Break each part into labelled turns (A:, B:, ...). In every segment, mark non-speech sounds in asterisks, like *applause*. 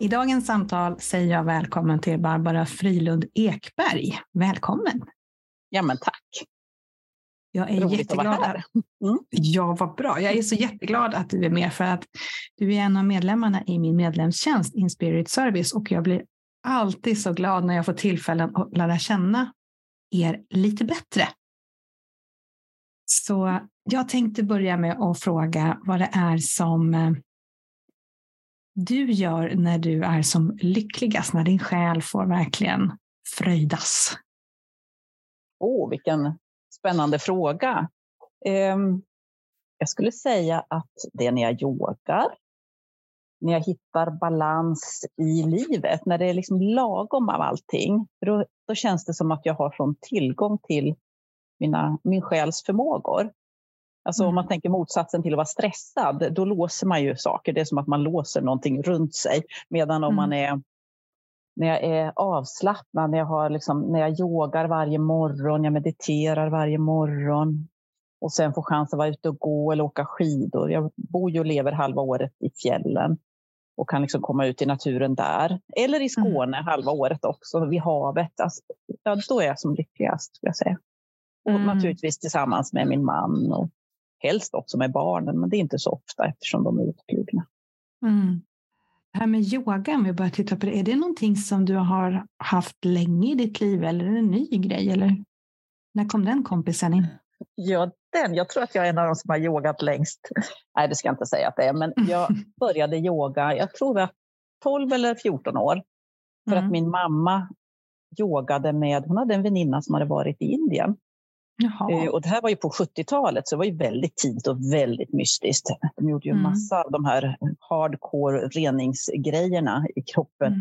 A: I dagens samtal säger jag välkommen till Barbara Frilund Ekberg. Välkommen!
B: Ja, men tack.
A: Jag är
B: Roligt
A: jätteglad.
B: att vara här. Mm.
A: Ja, vad bra. Jag är så jätteglad att du är med för att du är en av medlemmarna i min medlemstjänst In Spirit Service och jag blir alltid så glad när jag får tillfällen att lära känna er lite bättre. Så jag tänkte börja med att fråga vad det är som eh, du gör när du är som lyckligast, när din själ får verkligen fröjdas.
B: Åh, vilken spännande fråga. Um, jag skulle säga att det är när jag yogar, när jag hittar balans i livet, när det är liksom lagom av allting. Då, då känns det som att jag har sån tillgång till mina, min själs förmågor. Alltså
A: Mm.
B: om man tänker motsatsen till att vara stressad, då låser man ju saker. Det är som att man låser någonting runt sig. Medan om
A: Mm.
B: man är när jag är avslappnad, när jag, har liksom, när jag yogar varje morgon, jag mediterar varje morgon och sen får chans att vara ute och gå eller åka skidor. Jag bor ju och lever halva året i fjällen och kan liksom komma ut i naturen där. Eller i Skåne halva året också, vid havet. Alltså, ja, då är jag som lyckligast, skulle jag säga. Och
A: Mm.
B: naturligtvis tillsammans med min man och helst också med barnen, men det är inte så ofta eftersom de är utflugna.
A: Mm. Det här med yoga, om vi börjar titta på det, är det någonting som du har haft länge i ditt liv eller är det en ny grej? Eller när kom den kompisen in?
B: Ja, den. Jag tror att jag är en av de som har yogat längst. Nej, det ska jag inte säga att det är, men jag *laughs* började yoga, jag tror var 12 eller 14 år. För
A: Mm.
B: att min mamma yogade med, hon hade en väninna som hade varit i Indien.
A: Jaha.
B: Eh, Och det här var ju på 70-talet, så det var ju väldigt tidigt och väldigt mystiskt. De gjorde ju
A: Mm.
B: massa av de här hardcore reningsgrejerna i kroppen.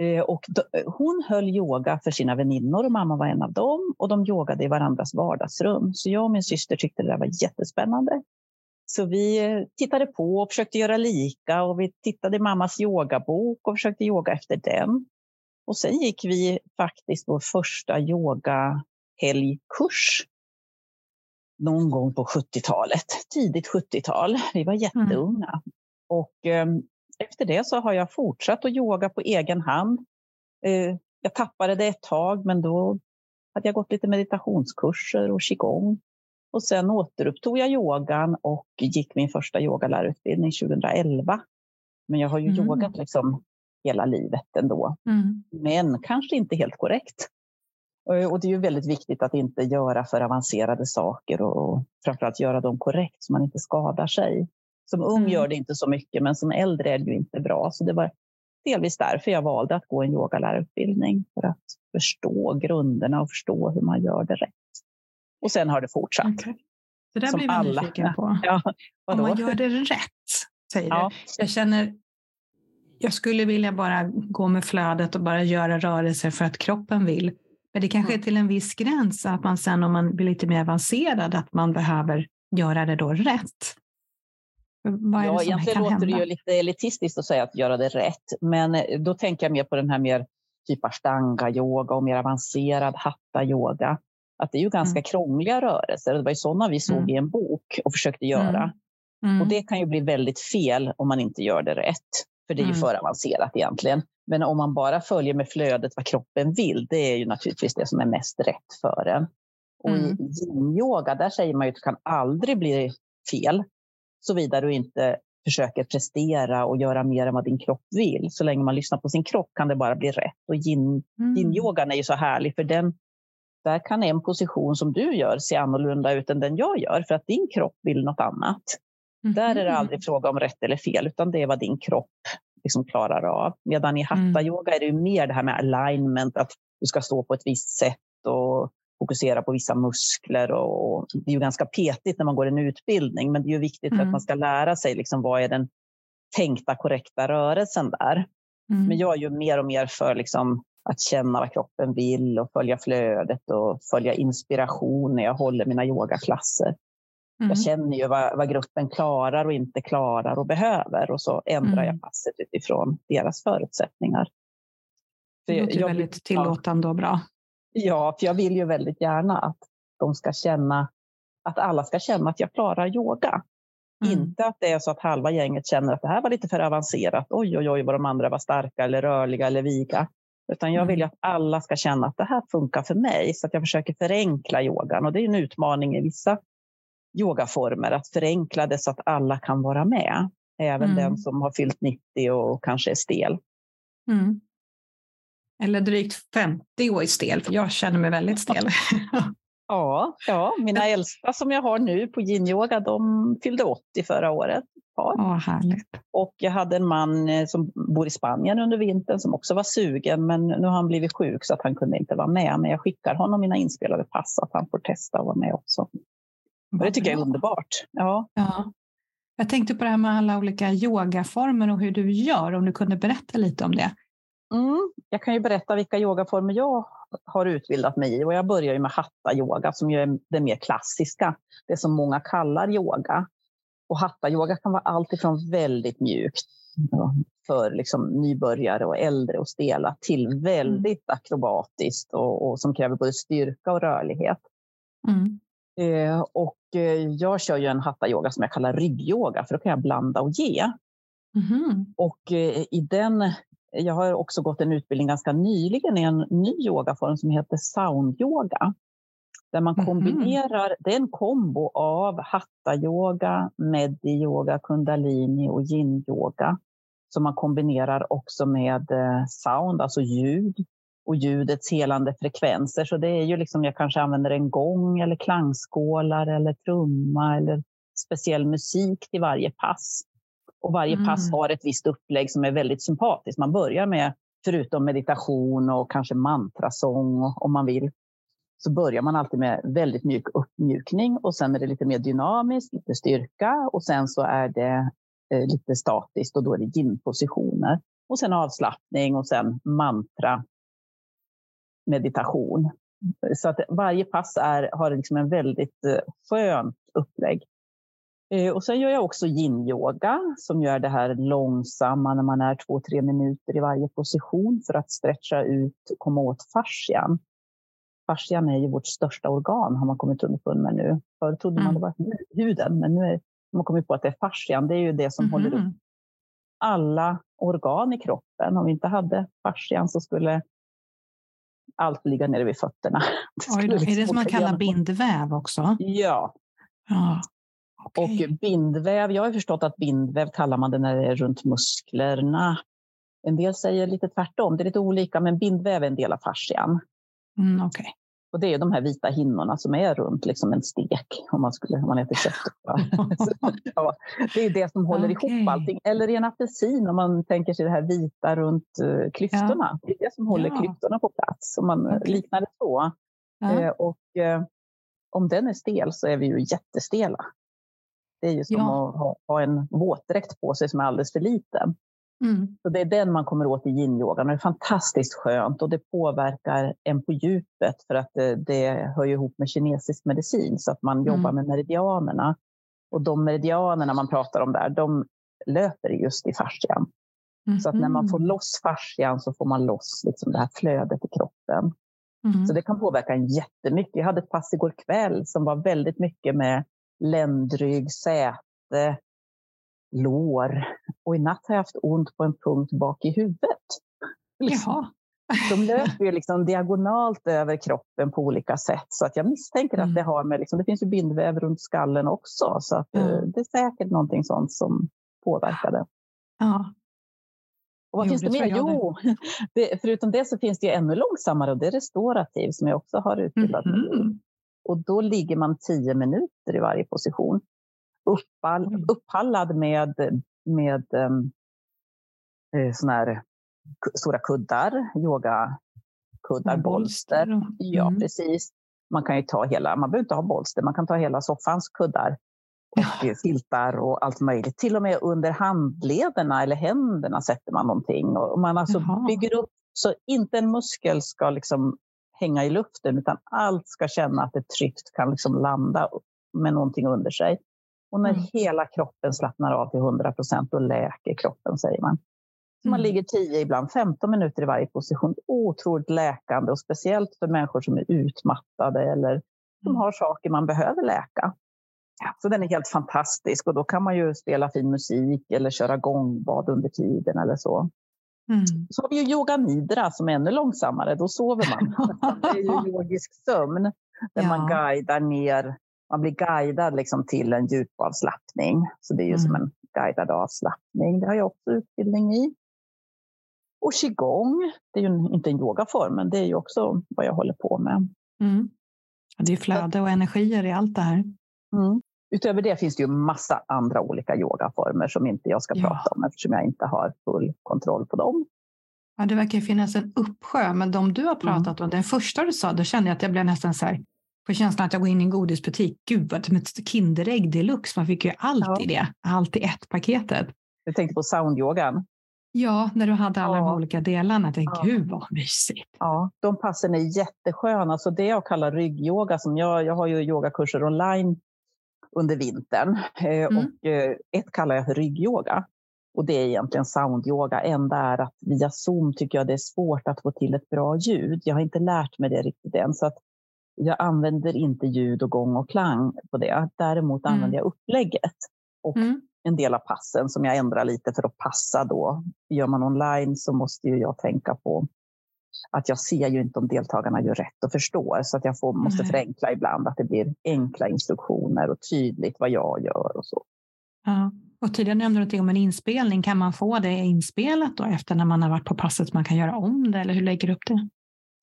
A: Mm.
B: Eh, Och hon höll yoga för sina väninnor och mamma var en av dem. Och de yogade i varandras vardagsrum. Så jag och min syster tyckte det där var jättespännande. Så vi eh, tittade på och försökte göra lika. Och vi tittade i mammas yogabok och försökte yoga efter den. Och sen gick vi faktiskt vår första yogahelgkurs någon gång på 70-talet, tidigt 70-tal. Vi var jätteunga. Och eh, efter det så har jag fortsatt att yoga på egen hand. Eh, jag tappade det ett tag, men då hade jag gått lite meditationskurser och qigong. Och sen återupptog jag yogan och gick min första yogalärarutbildning 2011. Men jag har ju
A: Mm.
B: yogat liksom hela livet ändå.
A: Mm.
B: Men kanske inte helt korrekt. Och det är ju väldigt viktigt att inte göra för avancerade saker och framförallt göra dem korrekt så man inte skadar sig. Som ung
A: Mm.
B: gör det inte så mycket, men som äldre är det ju inte bra. Så det var delvis därför jag valde att gå en yogalärarutbildning. För att förstå grunderna och förstå hur man gör det rätt. Och sen har det fortsatt.
A: Okej. Det där
B: Som
A: blir
B: alla.
A: nyfiken på. *laughs*
B: Ja,
A: Om man gör det rätt, säger
B: Ja.
A: du. Jag känner, jag skulle vilja bara gå med flödet och bara göra rörelser för att kroppen vill. Men det kanske är
B: Mm.
A: till en viss gräns att man sen om man blir lite mer avancerad att man behöver göra det då rätt. Vad är
B: Ja, egentligen låter
A: hända?
B: det ju lite elitistiskt att säga att göra det rätt. Men eh, då tänker jag mer på den här mer typ ashtanga-yoga och mer avancerad hatta-yoga. Att det är ju ganska
A: Mm.
B: krångliga rörelser. Det var ju sådana vi såg
A: Mm.
B: i en bok och försökte göra.
A: Mm.
B: Och det kan ju bli väldigt fel om man inte gör det rätt. För det är ju
A: Mm.
B: för avancerat egentligen. Men om man bara följer med flödet vad kroppen vill, det är ju naturligtvis det som är mest rätt för en. Och
A: Mm.
B: i yin-yoga, där säger man ju att det kan aldrig bli fel. Såvida du inte försöker prestera och göra mer än vad din kropp vill. Så länge man lyssnar på sin kropp kan det bara bli rätt. Och yin,
A: Mm.
B: yin-yogan är ju så härlig för den, där kan en position som du gör se annorlunda ut än den jag gör. För att din kropp vill något annat. Där är det
A: Mhm.
B: aldrig fråga om rätt eller fel, utan det är vad din kropp liksom klarar av. Medan i
A: Mm.
B: hatta-yoga är det ju mer det här med alignment, att du ska stå på ett visst sätt och fokusera på vissa muskler. Och det är ju ganska petigt när man går en utbildning, men det är ju viktigt för
A: Mm.
B: att man ska lära sig liksom vad är den tänkta korrekta rörelsen där.
A: Mm.
B: Men jag är ju mer och mer för liksom att känna vad kroppen vill och följa flödet och följa inspiration när jag håller mina yogaklasser. Mm. Jag känner ju vad, vad, gruppen klarar och inte klarar och behöver och så ändrar mm. jag passet utifrån deras förutsättningar.
A: det låter jag, väldigt tillåtande och bra.
B: Ja, för jag vill ju väldigt gärna att de ska känna att alla ska känna att jag klarar yoga. Mm. Inte att det är så att halva gänget känner att det här var lite för avancerat. Oj, oj, oj, vad de andra var starka eller rörliga eller viga. Utan jag vill ju mm. att alla ska känna att det här funkar för mig. Så att jag försöker förenkla yogan. Och det är en utmaning i vissa yogaformer att förenkla det så att alla kan vara med. Även mm. den som har fyllt 90 och kanske är stel.
A: Mm. Eller drygt 50 och är stel, för jag känner mig väldigt stel. *laughs*
B: Ja, ja, mina äldsta som jag har nu på yin-yoga, de fyllde 80 förra året.
A: Åh, härligt.
B: Och jag hade en man eh, som bor i Spanien under vintern som också var sugen, men nu har han blivit sjuk så att han kunde inte vara med. Men jag skickar honom mina inspelade pass så att han får testa att vara med också. Och det tycker jag är underbart. Ja.
A: ja. Jag tänkte på det här med alla olika yogaformer och hur du gör, om du kunde berätta lite om det.
B: Mm, jag kan ju berätta vilka yogaformer jag har utbildat mig i. Och jag börjar med hatta-yoga som är det mer klassiska, det som många kallar yoga. Och hatta-yoga kan vara allt ifrån väldigt mjukt för liksom nybörjare och äldre och stela till väldigt mm. akrobatiskt och, och, som kräver både styrka och rörlighet. Mm. Eh, och eh, jag kör ju en hatta-yoga som jag kallar ryggyoga för då kan jag blanda och ge. Mm. Och eh, i den jag har också gått en utbildning ganska nyligen i en ny yogaform som heter soundyoga. Där man mhm. kombinerar, mm. det är en kombo av hatta-yoga, meddi-yoga, kundalini och yin-yoga. Som man kombinerar också med sound, alltså ljud och ljudets helande frekvenser. Så det är ju liksom, jag kanske använder en gång eller klangskålar eller trumma eller speciell musik till varje pass. Och varje mm. pass har ett visst upplägg som är väldigt sympatiskt. Man börjar med, förutom meditation och kanske mantrasång om man vill, så börjar man alltid med väldigt mjuk uppmjukning och sen är det lite mer dynamiskt, lite styrka och sen så är det eh, lite statiskt och då är det yin-positioner. Och sen avslappning och sen mantra, meditation. Så att varje pass är, har liksom en väldigt eh, skönt upplägg. Eh, och sen gör jag också yin-yoga som gör det här långsamma när man är två, tre minuter i varje position för att stretcha ut och komma åt fascian. Fascian är ju vårt största organ har man kommit underfund med nu. Förr trodde mm. man det var huden, men nu har man kommit på att det är fascian. Det är ju det som mm. håller upp alla organ i kroppen. Om vi inte hade fascian så skulle allt ligga nere vid fötterna. *laughs*
A: Det Oj, är det liksom som man kallar bindväv också?
B: Ja. ja. Okay. Och bindväv, jag har förstått att bindväv kallar man det när det är runt musklerna. En del säger lite tvärtom, det är lite olika, men bindväv är en del av fascian.
A: Mm, okay.
B: Och det är de här vita hinnorna som är runt liksom en stek, om man, skulle, om man äter kött. *laughs* ja, det är det som håller okay. ihop allting. Eller i en apelsin, om man tänker sig det här vita runt uh, klyftorna. Ja. Det är det som håller ja. klyftorna på plats, om man okay. liknar det så. Ja. Eh, och eh, om den är stel så är vi ju jättestela. Det är ju som att ha, ha, en våtdräkt på sig som är alldeles för liten. Mm. Så det är den man kommer åt i yin-yogan. Det är fantastiskt skönt och det påverkar en på djupet för att det, det hör ihop med kinesisk medicin så att man mm. jobbar med meridianerna. Och de meridianerna man pratar om där, de löper just i fascian. Mm. Så att när man får mm. loss fascian så får man loss liksom det här flödet i kroppen. Mm. Så det kan påverka en jättemycket. Jag hade ett pass igår kväll som var väldigt mycket med ländrygg, säte, lår. Och i natt har jag haft ont på en punkt bak i huvudet. *laughs*
A: Jaha.
B: De löper *laughs* ju liksom diagonalt över kroppen på olika sätt. Så att jag misstänker mm. att det har med, liksom, det finns ju bindväv runt skallen också. Så att, mm. det är säkert någonting sånt som påverkade.
A: Ja.
B: Och vad jo, finns det mer? Jo, *laughs* det, förutom det så finns det ju ännu långsammare och det är restaurativ som jag också har utbildat mig mm. i. Och då ligger man tio minuter i varje position. Uppall, upphallad med, med um, såna här stora kuddar, yogakuddar, bolster. Mm. Ja, precis. Man kan ju ta hela, man behöver inte ha bolster, man kan ta hela soffans kuddar. och filtar och allt möjligt. Till och med under handlederna eller händerna sätter man någonting. Och man alltså bygger upp så inte en muskel ska liksom hänga i luften utan allt ska känna att det tryggt kan liksom landa med någonting under sig. Och när mm. hela kroppen slappnar av till 100 procent, då läker kroppen, säger man. Så man mm. ligger 10, ibland 15 minuter i varje position. Otroligt läkande och speciellt för människor som är utmattade eller som mm. har saker man behöver läka. Så den är helt fantastisk och då kan man ju spela fin musik eller köra gångbad under tiden eller så. Mm. Så har vi ju yoga nidra som är ännu långsammare, då sover man. *laughs* det är ju yogisk sömn där ja. man guidar ner, man blir guidad liksom till en djupavslappning. Så det är ju mm. som en guidad avslappning. Det har jag också utbildning i. Och qigong, det är ju inte en yogaform, men det är ju också vad jag håller på med. Mm.
A: Det är flöde och energier i allt det här.
B: Mm. Utöver det finns det ju massa andra olika yogaformer som inte jag ska ja. prata om eftersom jag inte har full kontroll på dem.
A: Ja, det verkar finnas en uppsjö, men de du har pratat mm. om, den första du sa, då kände jag att jag blev nästan så här, på känslan att jag går in i en godisbutik. Gud, vad som ett Kinderägg deluxe. Man fick ju allt ja. i det, allt i ett paketet.
B: Du tänkte på soundyogan?
A: Ja, när du hade alla ja. de olika delarna. Jag tänkte, ja. Gud vad mysigt.
B: Ja, de passen är jättesköna. Så det jag kallar ryggyoga, som jag, jag har ju yogakurser online under vintern. Eh, mm. Och eh, ett kallar jag för ryggyoga. Och det är egentligen soundyoga. Enda är att via Zoom tycker jag det är svårt att få till ett bra ljud. Jag har inte lärt mig det riktigt än. Så att jag använder inte ljud och gång och klang på det. Däremot mm. använder jag upplägget. Och mm. en del av passen som jag ändrar lite för att passa då. Gör man online så måste ju jag tänka på att jag ser ju inte om deltagarna gör rätt och förstår. Så att jag får, måste förenkla ibland, att det blir enkla instruktioner och tydligt vad jag gör och så.
A: Ja. Och tidigare nämnde du om en inspelning. Kan man få det inspelat då efter när man har varit på passet? Man kan göra om det eller hur lägger du upp det?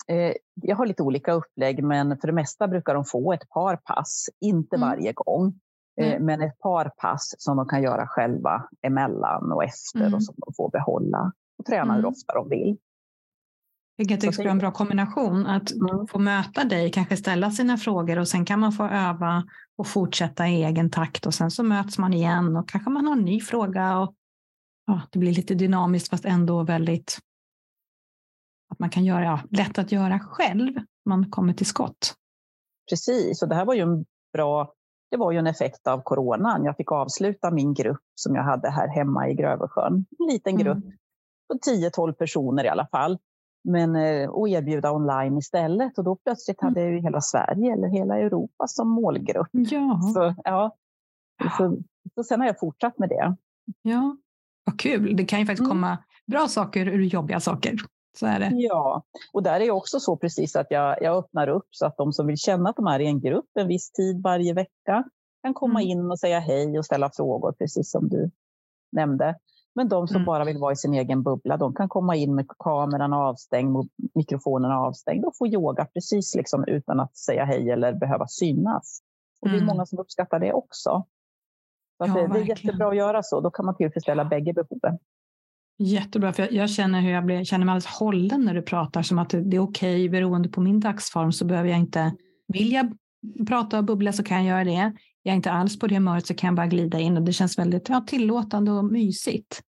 B: Eh, jag har lite olika upplägg, men för det mesta brukar de få ett par pass, inte mm. varje gång. Mm. Men ett par pass som de kan göra själva emellan och efter mm. och som de får behålla och träna hur mm. ofta de vill.
A: Vilket jag tycker är en bra kombination, att mm. få möta dig, kanske ställa sina frågor och sen kan man få öva och fortsätta i egen takt och sen så möts man igen och kanske man har en ny fråga och ja, det blir lite dynamiskt fast ändå väldigt att man kan göra, ja, lätt att göra själv, man kommer till skott.
B: Precis, och det här var ju en bra, det var ju en effekt av coronan. Jag fick avsluta min grupp som jag hade här hemma i Grövelsjön. En liten mm. grupp mm. på 10-12 personer i alla fall men, eh, och erbjuda online istället. Och då plötsligt hade jag ju hela Sverige eller hela Europa som målgrupp.
A: Ja.
B: Så, ja. Så, så sen har jag fortsatt med det.
A: Ja, vad kul. Det kan ju faktiskt mm. komma bra saker ur jobbiga saker. Så är det.
B: Ja, och där är också så precis att jag, jag öppnar upp så att de som vill känna att de är i en grupp en viss tid varje vecka kan komma mm. in och säga hej och ställa frågor, precis som du nämnde. Men de som mm. bara vill vara i sin egen bubbla, de kan komma in med kameran avstängd, mikrofonen avstängd och få yoga precis liksom utan att säga hej eller behöva synas. Och mm. Det är mm. många som uppskattar det också. Så ja, det, är jättebra att göra så, då kan man tillfredsställa bägge behoven.
A: Jättebra, för jag, jag känner hur jag blir, känner mig alldeles hållen när du pratar, som att det, det är okej, okay, beroende på min dagsform så behöver jag inte, vill jag prata och bubbla så kan jag göra det. Jag är inte alls på det humöret så kan jag bara glida in och det känns väldigt ja, tillåtande och mysigt.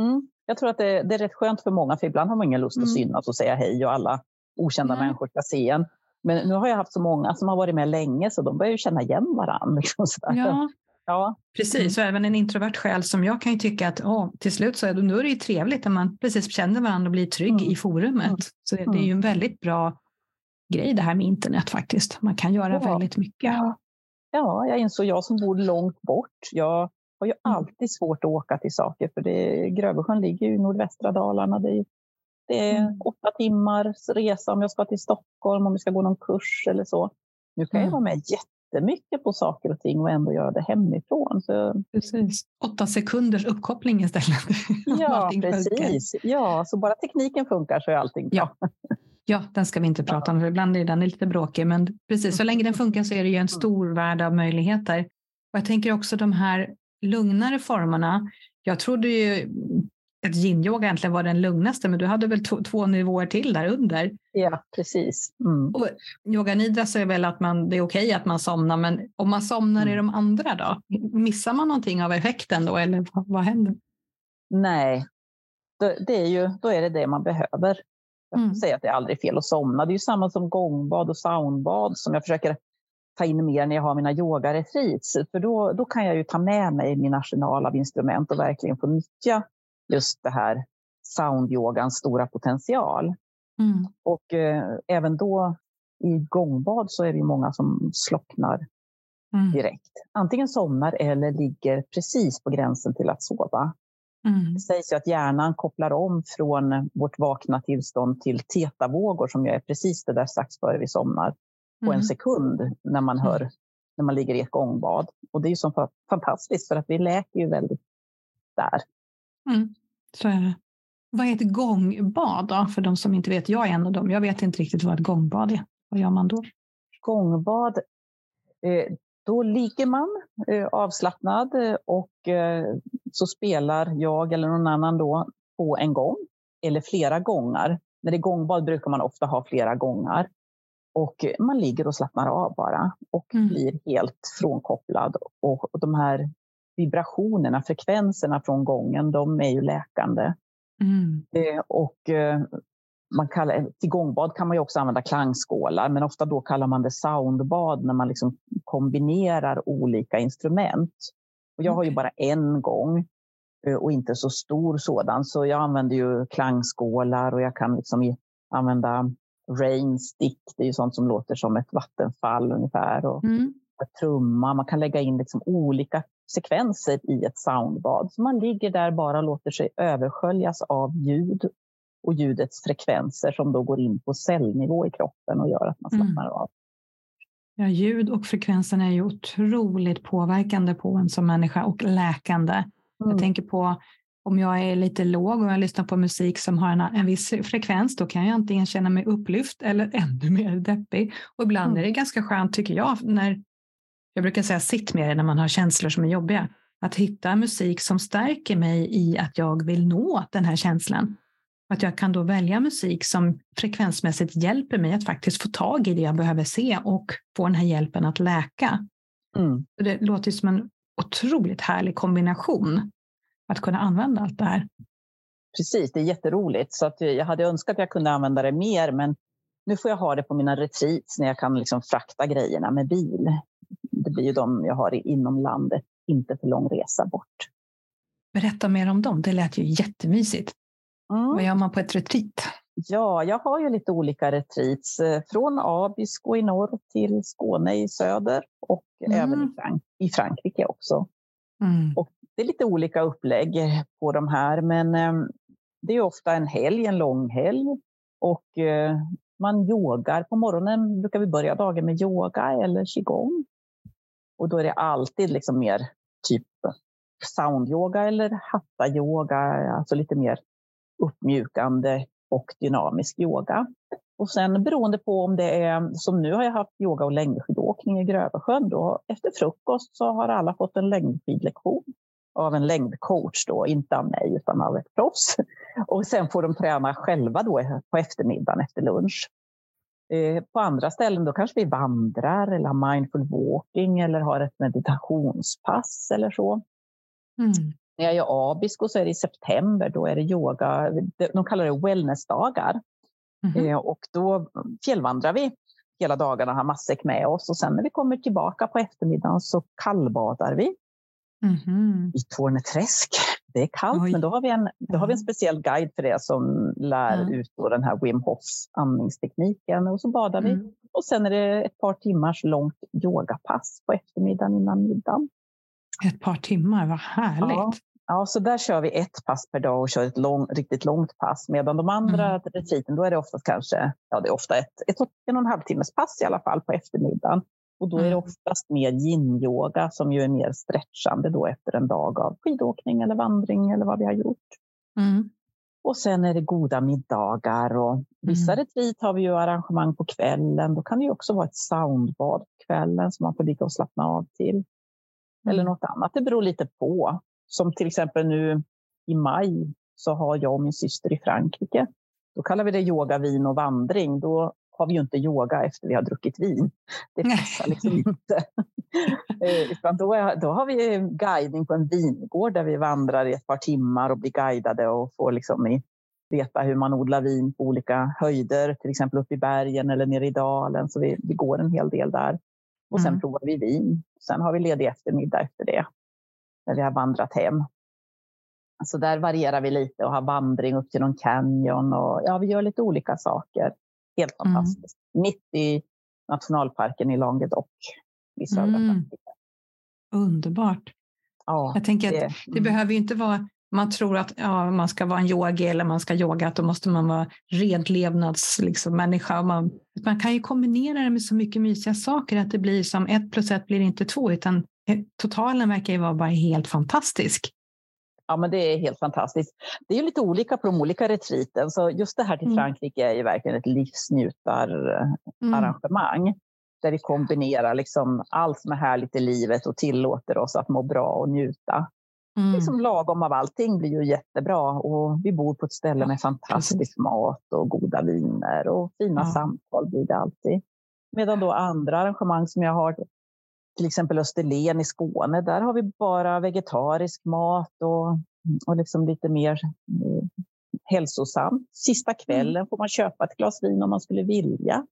B: Mm. Jag tror att det, det, är rätt skönt för många, för ibland har man ingen lust mm. att synas och säga hej och alla okända mm. människor ska se en. Men nu har jag haft så många som har varit med länge så de börjar ju känna igen varandra. *laughs* Liksom
A: ja. Ja, precis. Och även en introvert själ som jag kan ju tycka att åh, till slut så är det, nu är det ju trevligt när man precis känner varandra och blir trygg mm. i forumet. Mm. Så det, det, är ju en väldigt bra grej det här med internet faktiskt. Man kan göra ja. väldigt mycket.
B: Ja, jag insåg jag som bor långt bort. Jag har ju mm. alltid svårt att åka till saker för det, Grövelsjön ligger ju i nordvästra Dalarna. Det är, det är mm. åtta timmars resa om jag ska till Stockholm, om vi ska gå någon kurs eller så. Nu kan mm. jag vara med jättemycket på saker och ting och ändå göra det hemifrån. Så...
A: Precis. Åtta sekunders uppkoppling istället. *laughs*
B: Ja, precis. Ja, så bara tekniken funkar så är allting bra.
A: Ja. Ja, den ska vi inte prata om, för ibland är den lite bråkig. Men precis, så länge den funkar så är det ju en mm. stor värld av möjligheter. Och jag tänker också de här lugnare formerna. Jag trodde ju att yin-yoga egentligen var den lugnaste, men du hade väl två nivåer till där under?
B: Ja, precis. Mm.
A: Och yoga nidra så är väl att man, det är okej att man somnar, men om man somnar mm. i de andra då? Missar man någonting av effekten då, eller vad, vad händer?
B: Nej, det är ju, då är det det man behöver. Jag mm. säger att det är aldrig fel att somna. Det är ju samma som gångbad och saunbad som jag försöker ta in mer när jag har mina yogaretreats. För då, då kan jag ju ta med mig min arsenal av instrument och verkligen få nyttja just det här soundyogans stora potential. Mm. Och eh, även då i gångbad så är det många som slocknar mm. direkt. Antingen somnar eller ligger precis på gränsen till att sova. Mm. Det sägs ju att hjärnan kopplar om från vårt vakna tillstånd till tetavågor som är precis det där strax före vi somnar på en mm. sekund när man hör när man ligger i ett gångbad. Och det är ju så fantastiskt för att vi läker ju väldigt där.
A: Mm, så är det. Vad är ett gångbad då? För de som inte vet, jag är en av dem. Jag vet inte riktigt vad ett gångbad är. Vad gör man då?
B: Gångbad, eh, då ligger man eh, avslappnad och eh, så spelar jag eller någon annan då på en gång eller flera gånger. När det är gångbad brukar man ofta ha flera gånger. Och man ligger och slappnar av bara och mm. blir helt frånkopplad. Och de här vibrationerna, frekvenserna från gången, de är ju läkande. Mm. Eh, och eh, man kallar, till gångbad kan man ju också använda klangskålar, men ofta då kallar man det soundbad när man liksom kombinerar olika instrument. Och jag har ju bara en gång eh, och inte så stor sådan, så jag använder ju klangskålar och jag kan liksom använda rain stick, det är ju sånt som låter som ett vattenfall ungefär. Och mm. trumma, man kan lägga in liksom olika sekvenser i ett soundbad. Så man ligger där bara och låter sig översköljas av ljud och ljudets frekvenser som då går in på cellnivå i kroppen och gör att man mm. slappnar mm. av.
A: Ja, ljud och frekvensen är ju otroligt påverkande på en som människa och läkande. Mm. Jag tänker på om jag är lite låg och jag lyssnar på musik som har en, en viss frekvens, då kan jag antingen känna mig upplyft eller *laughs* ännu mer deppig. Och ibland mm. är det ganska skönt, tycker jag, när jag brukar säga sitt med det när man har känslor som är jobbiga, att hitta musik som stärker mig i att jag vill nå den här känslan. Att jag kan då välja musik som frekvensmässigt hjälper mig att faktiskt få tag i det jag behöver se och få den här hjälpen att läka. Mm. Det låter som en otroligt härlig kombination att kunna använda allt det här.
B: Precis, det är jätteroligt. Så att jag hade önskat att jag kunde använda det mer, men nu får jag ha det på mina retreats när jag kan liksom frakta grejerna med bil. Det blir ju de jag har inom landet, inte för lång resa bort.
A: Berätta mer om dem, det lät ju jättemysigt. Mm. Vad gör man på ett retreat?
B: Ja, jag har ju lite olika retreats. Eh, från Abisko i norr till Skåne i söder och mm. även i, Frank i Frankrike också. Mm. Och det är lite olika upplägg på de här, men eh, det är ofta en helg, en lång helg. Och eh, man yogar. På morgonen brukar vi börja dagen med yoga eller qigong. Och då är det alltid liksom mer typ soundyoga eller hatta-yoga, alltså lite mer uppmjukande och dynamisk yoga. Och sen beroende på om det är, som nu har jag haft yoga och längdskidåkning i Grövelsjön, då efter frukost så har alla fått en längdskidlektion av en längdcoach då, inte av mig utan av ett proffs. Och sen får de träna själva då på eftermiddagen efter lunch. Eh, på andra ställen då kanske vi vandrar eller har mindful walking eller har ett meditationspass eller så. Mm. När jag gör Abisko så är det i september, då är det yoga, de kallar det wellnessdagar. Mm. Och då fjällvandrar vi hela dagarna, har matsäck med oss och sen när vi kommer tillbaka på eftermiddagen så kallbadar vi mm. i Torneträsk. Det är kallt, Oj. men då har, vi en, då har vi en speciell guide för det som lär mm. ut den här Wim Hofs andningstekniken. Och så badar vi. Mm. Och sen är det ett par timmars långt yogapass på eftermiddagen innan middagen.
A: Ett par timmar, vad härligt.
B: Ja. Ja, så där kör vi ett pass per dag och kör ett lång, riktigt långt pass. Medan de andra mm. retreaten, då är det oftast kanske, ja det är ofta ett, ett en och en halv timmes pass i alla fall på eftermiddagen. Och då är det mm. oftast mer yin-yoga som ju är mer stretchande då efter en dag av skidåkning eller vandring eller vad vi har gjort. Mm. Och sen är det goda middagar och vissa mm. retreat har vi ju arrangemang på kvällen. Då kan det ju också vara ett soundbad på kvällen som man får ligga och slappna av till. Mm. Eller något annat. Det beror lite på. Som till exempel nu i maj så har jag och min syster i Frankrike. Då kallar vi det yoga, vin och vandring. Då har vi ju inte yoga efter vi har druckit vin. Det passar liksom inte. *laughs* Eh, utan då, är, då har vi guidning på en vingård där vi vandrar i ett par timmar och blir guidade och får liksom i, veta hur man odlar vin på olika höjder, till exempel uppe i bergen eller nere i dalen. Så vi, vi går en hel del där. Och sen mm. provar vi vin. Sen har vi ledig eftermiddag efter det, när vi har vandrat hem. Så där varierar vi lite och har vandring upp till någon canyon. Och, ja, vi gör lite olika saker. Helt mm. fantastiskt. Mm. Mitt i nationalparken i Languedoc i södra mm. Frankrike.
A: Underbart. Ja, Jag tänker det, att det mm. behöver ju inte vara man tror att ja, man ska vara en yogi eller man ska yoga, att då måste man vara redlevnadsmänniska. Liksom, man, man kan ju kombinera det med så mycket mysiga saker att det blir som ett plus ett blir inte två, utan totalen verkar ju vara bara helt fantastisk.
B: Ja, men det är helt fantastiskt. Det är ju lite olika på de olika retriten, så just det här till mm. Frankrike är ju verkligen ett livsnjutararrangemang. Mm. Där vi kombinerar liksom allt som är härligt i livet och tillåter oss att må bra och njuta. Mm. Liksom lagom av allting blir ju jättebra och vi bor på ett ställe med fantastisk mat och goda viner och fina ja. samtal blir det alltid. Medan då andra arrangemang som jag har, till exempel Österlen i Skåne, där har vi bara vegetarisk mat och, och liksom lite mer eh, hälsosamt. Sista mm. kvällen mm. får man köpa ett glas vin om man skulle vilja.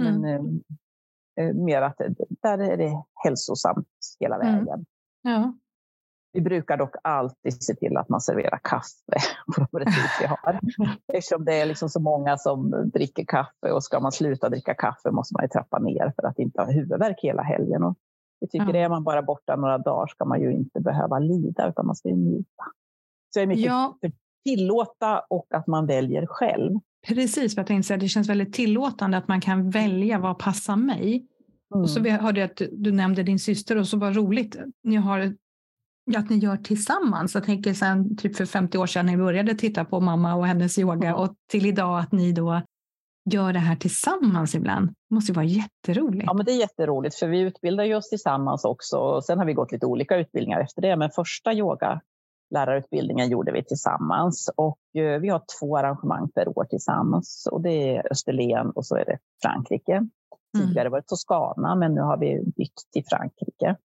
B: Mm. Men eh, eh mer att där är det hälsosamt hela mm. vägen. Ja. Vi brukar dock alltid se till att man serverar kaffe *laughs* på de retreat vi har. *laughs* Eftersom det är liksom så många som dricker kaffe och ska man sluta dricka kaffe måste man ju trappa ner för att inte ha huvudvärk hela helgen. Och vi tycker mm. är man bara borta några dagar ska man ju inte behöva lida utan man ska ju njuta. Så jag är mycket ja. för tillåta och att man väljer själv.
A: Precis, jag tänkte säga, det känns väldigt tillåtande att man kan välja vad passar mig. Mm. Och så mm. hörde jag att du nämnde din syster och så var roligt. Ni har att ni gör tillsammans. Jag tänker sen typ för 50 år sedan när ni började titta på mamma och hennes yoga och till idag att ni då gör det här tillsammans ibland. Det måste ju vara jätteroligt.
B: Ja, men det är jätteroligt för vi utbildar ju oss tillsammans också. Sen har vi gått lite olika utbildningar efter det, men första yogalärarutbildningen gjorde vi tillsammans och eh, vi har två arrangemang per år tillsammans och det är Österlen och så är det Frankrike. Mm. Tidigare var det Toscana, men nu har vi bytt till Frankrike.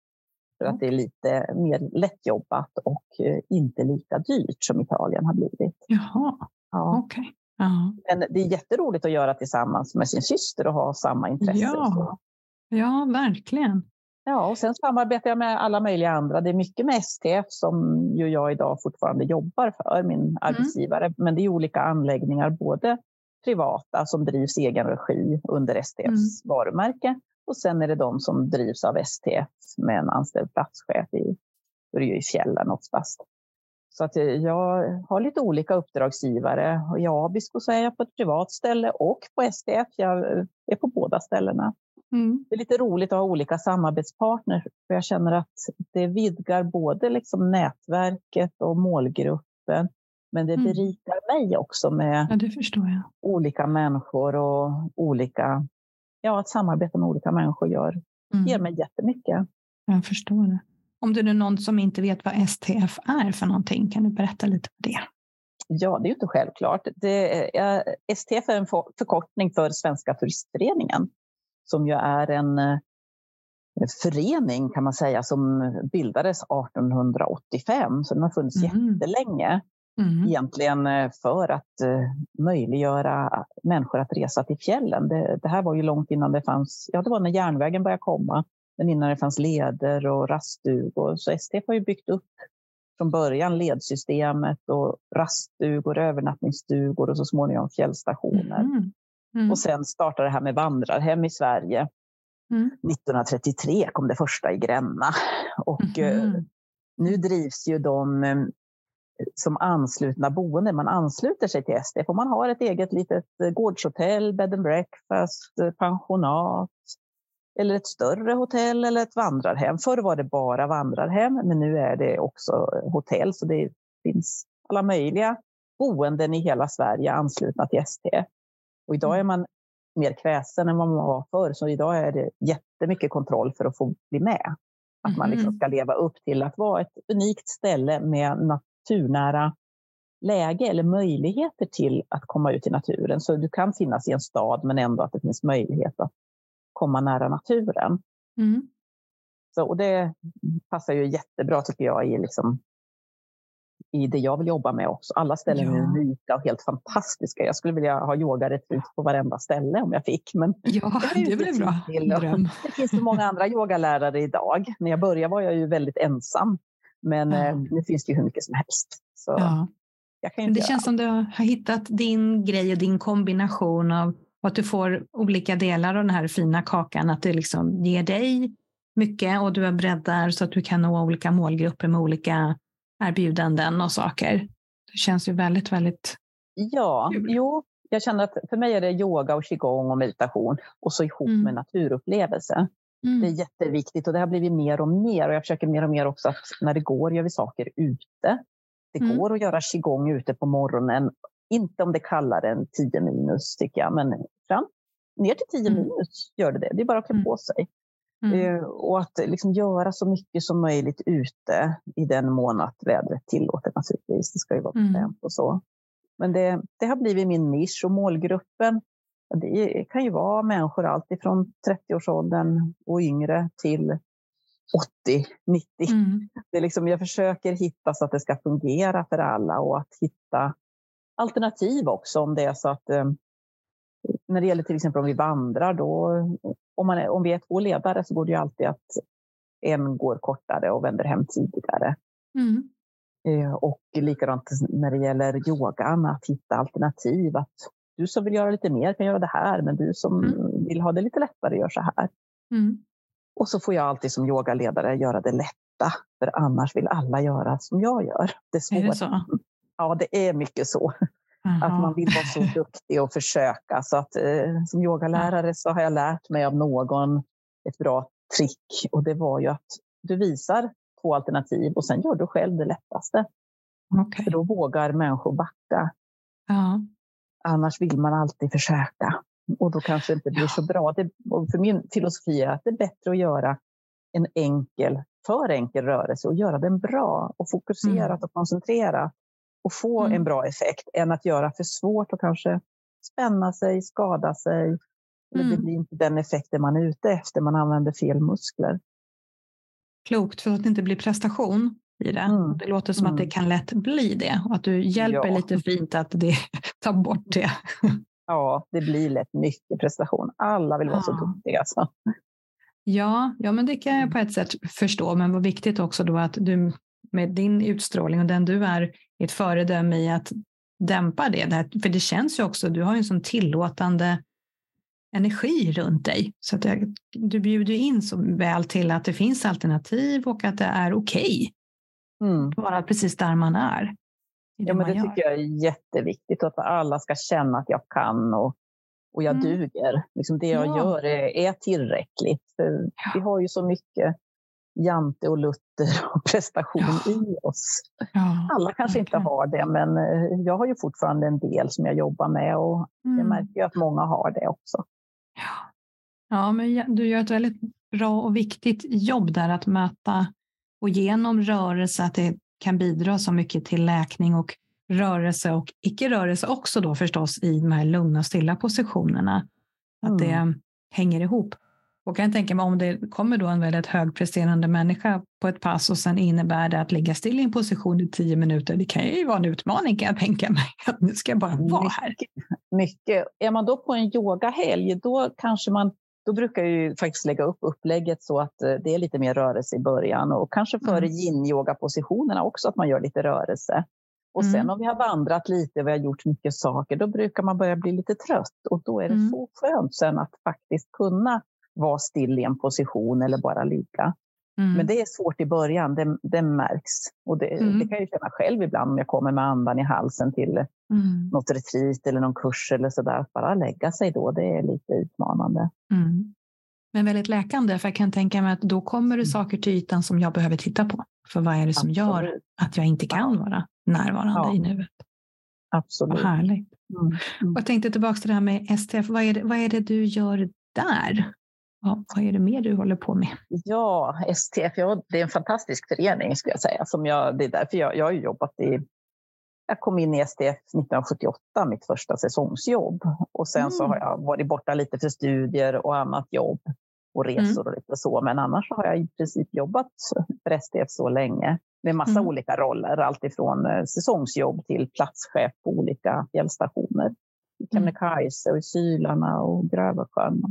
B: För att det är lite mer lättjobbat och eh, inte lika dyrt som Italien har blivit.
A: Jaha, ja. okej. Okay. Ja.
B: Men det är jätteroligt att göra tillsammans med sin syster och ha samma intresse.
A: Ja, ja verkligen.
B: Ja, och sen samarbetar jag med alla möjliga andra. Det är mycket med STF som ju jag idag fortfarande jobbar för, min mm. arbetsgivare. Men det är olika anläggningar, både privata som drivs i egen regi under STFs mm. varumärke och sen är det de som drivs av STF med en anställd platschef i, då är det ju i fjällen oftast. Så att jag har lite olika uppdragsgivare. I Abisko så är jag på ett privat ställe och på STF. Jag är på båda ställena. Mm. Det är lite roligt att ha olika samarbetspartners för jag känner att det vidgar både liksom nätverket och målgruppen. Men det mm. berikar mig också med
A: ja,
B: olika människor och olika ja, att samarbeta med olika människor gör, mm. ger mig jättemycket.
A: Jag förstår det. Om det är någon som inte vet vad STF är för någonting, kan du berätta lite om det?
B: Ja, det är inte självklart. Det är, STF är en förkortning för Svenska turistföreningen som ju är en eh, förening kan man säga som bildades 1885, så den har funnits mm. jättelänge. Mm. Egentligen eh, för att eh, möjliggöra människor att resa till fjällen. Det, det, här var ju långt innan det fanns, ja det var när järnvägen började komma, men innan det fanns leder och raststugor. Så STF har ju byggt upp från början ledsystemet och raststugor, övernattningsstugor och så småningom fjällstationer. Mm. Mm. Och sen startade det här med vandrarhem i Sverige. 1933 mm. kom det första i Gränna. Och eh, mm. nu drivs ju de som anslutna boende. Man ansluter sig till STF och man har ett eget litet eh, gårdshotell, bed and breakfast, eh, pensionat eller ett större hotell eller ett vandrarhem. Förr var det bara vandrarhem, men nu är det också hotell. Så det finns alla möjliga boenden i hela Sverige anslutna till STF. Och idag är mm. man mer kväsen än vad man var förr, så idag är det jättemycket kontroll för att få bli med. Att man liksom mm. ska leva upp till att vara ett unikt ställe med naturnära läge eller möjligheter till att komma ut i naturen. Så du kan finnas i en stad men ändå att det finns möjlighet att komma nära naturen. Mm. Så, och det passar ju jättebra tycker jag i, liksom, i det jag vill jobba med också. Alla ställen ja. är unika och helt fantastiska. Jag skulle vilja ha yogaretreat på varenda ställe om jag fick. Men
A: ja, det, det blir bra. *laughs*
B: Det finns så många andra yogalärare idag. När jag började var jag ju väldigt ensam. Men ja. eh, nu finns det ju hur mycket som helst. Så ja.
A: Det känns som du har hittat din grej och din kombination av att du får olika delar av den här fina kakan. Att det liksom ger dig mycket och du är breddar så att du kan nå olika målgrupper med olika erbjudanden och saker. Det känns ju väldigt, väldigt
B: Ja, kul. jo, jag känner att för mig är det yoga och qigong och meditation och så ihop mm. med naturupplevelse. Mm. Det är jätteviktigt och det har blivit mer och mer och jag försöker mer och mer också att när det går gör vi saker ute. Det mm. går att göra qigong ute på morgonen, inte om det kallar en 10 minus tycker jag, men fram ner till 10 mm. minus gör det det. Det är bara att klä mm. på sig. Mm. Eh, och att liksom göra så mycket som möjligt ute i den mån att vädret tillåter naturligtvis. Det ska ju vara mm. bekvämt och så. Men det, det har blivit min nisch och målgruppen. Det kan ju vara människor alltifrån 30-årsåldern och yngre till 80, 90. Mm. Det är liksom, jag försöker hitta så att det ska fungera för alla och att hitta alternativ också om det är så att eh, när det gäller till exempel om vi vandrar, då, om, man om vi är två ledare så går det ju alltid att en går kortare och vänder hem tidigare. Mm. Eh, och likadant när det gäller yogan, att hitta alternativ. Att du som vill göra lite mer kan göra det här, men du som mm. vill ha det lite lättare gör så här. Mm. Och så får jag alltid som yogaledare göra det lätta, för annars vill alla göra som jag gör. Det är, är det så? Ja, det är mycket så. Aha. Att man vill vara så duktig och försöka. Så att, eh, som yogalärare så har jag lärt mig av någon ett bra trick och det var ju att du visar två alternativ och sen gör du själv det lättaste. Okay. För då vågar människor backa. Ja. Annars vill man alltid försöka och då kanske det inte blir ja. så bra. Det, för min filosofi är att det är bättre att göra en enkel, för enkel rörelse och göra den bra och fokuserat mm. och koncentrerat och få mm. en bra effekt än att göra för svårt och kanske spänna sig, skada sig. Mm. Det blir inte den effekten man är ute efter, man använder fel muskler.
A: Klokt, för att det inte blir prestation i det. Mm. Det låter som att det mm. kan lätt bli det och att du hjälper ja. lite fint att det, *laughs* ta bort det.
B: ja, det blir lätt mycket prestation. Alla vill vara ja. så duktiga. Så.
A: Ja, ja, men det kan jag på ett sätt förstå, men vad viktigt också då att du med din utstrålning och den du är ett föredöme i att dämpa det. För det känns ju också, du har ju en sån tillåtande energi runt dig. Så att jag, du bjuder in så väl till att det finns alternativ och att det är okej. Okay. Mm. Vara precis där man är.
B: Ja, men det gör. tycker jag är jätteviktigt. Att alla ska känna att jag kan och, och jag mm. duger. Liksom det jag ja. gör är, är tillräckligt. Ja. Vi har ju så mycket Jante och Luther och *laughs* prestation ja. i oss. Ja, Alla kanske okay. inte har det, men eh, jag har ju fortfarande en del som jag jobbar med och mm. jag märker att många har det också.
A: Ja. ja, men du gör ett väldigt bra och viktigt jobb där att möta och genom rörelse att det kan bidra så mycket till läkning och rörelse och icke-rörelse också då förstås i de här lugna stilla positionerna. Att mm. det hänger ihop. Och kan jag tänka mig om det kommer då en väldigt högpresterande människa på ett pass och sen innebär det att ligga still i en position i tio minuter. Det kan ju vara en utmaning kan jag tänka mig. *laughs* Att nu ska jag bara vara här.
B: Mycket. Är man då på en yogahelg, då kanske man då brukar jag ju faktiskt lägga upp upplägget så att eh, det är lite mer rörelse i början och kanske före mm. yin-yoga-positionerna också att man gör lite rörelse. Och sen mm. om vi har vandrat lite och vi har gjort mycket saker, då brukar man börja bli lite trött och då är det mm. så skönt sen att faktiskt kunna vara still i en position eller bara ligga. Mm. Men det är svårt i början, det, det märks. Och det, mm. det, kan jag känna själv ibland om jag kommer med andan i halsen till mm. något retreat eller någon kurs eller så där. Att bara lägga sig då, det är lite utmanande. Mm.
A: Men väldigt läkande, för jag kan tänka mig att då kommer det mm. saker till ytan som jag behöver titta på. För vad är det som Absolut. gör att jag inte kan vara närvarande ja. i nuet?
B: Absolut.
A: Vad härligt. Mm. Mm. Och jag tänkte tillbaka till det här med STF. Vad är det, vad är det du gör där? Ja, vad är det mer du håller på med?
B: Ja, STF, ja, det är en fantastisk förening skulle jag säga. Som jag, det är därför jag, jag har jobbat i jag kom in i STF 1978, mitt första säsongsjobb. Och sen mm. så har jag varit borta lite för studier och annat jobb och mm. resor mm. och lite så. Men annars har jag i princip jobbat för STF så länge med massa mm. olika roller. Alltifrån eh, säsongsjobb till platschef på olika fjällstationer. I mm. Kebnekaise och i Sylarna och Grövelsjön.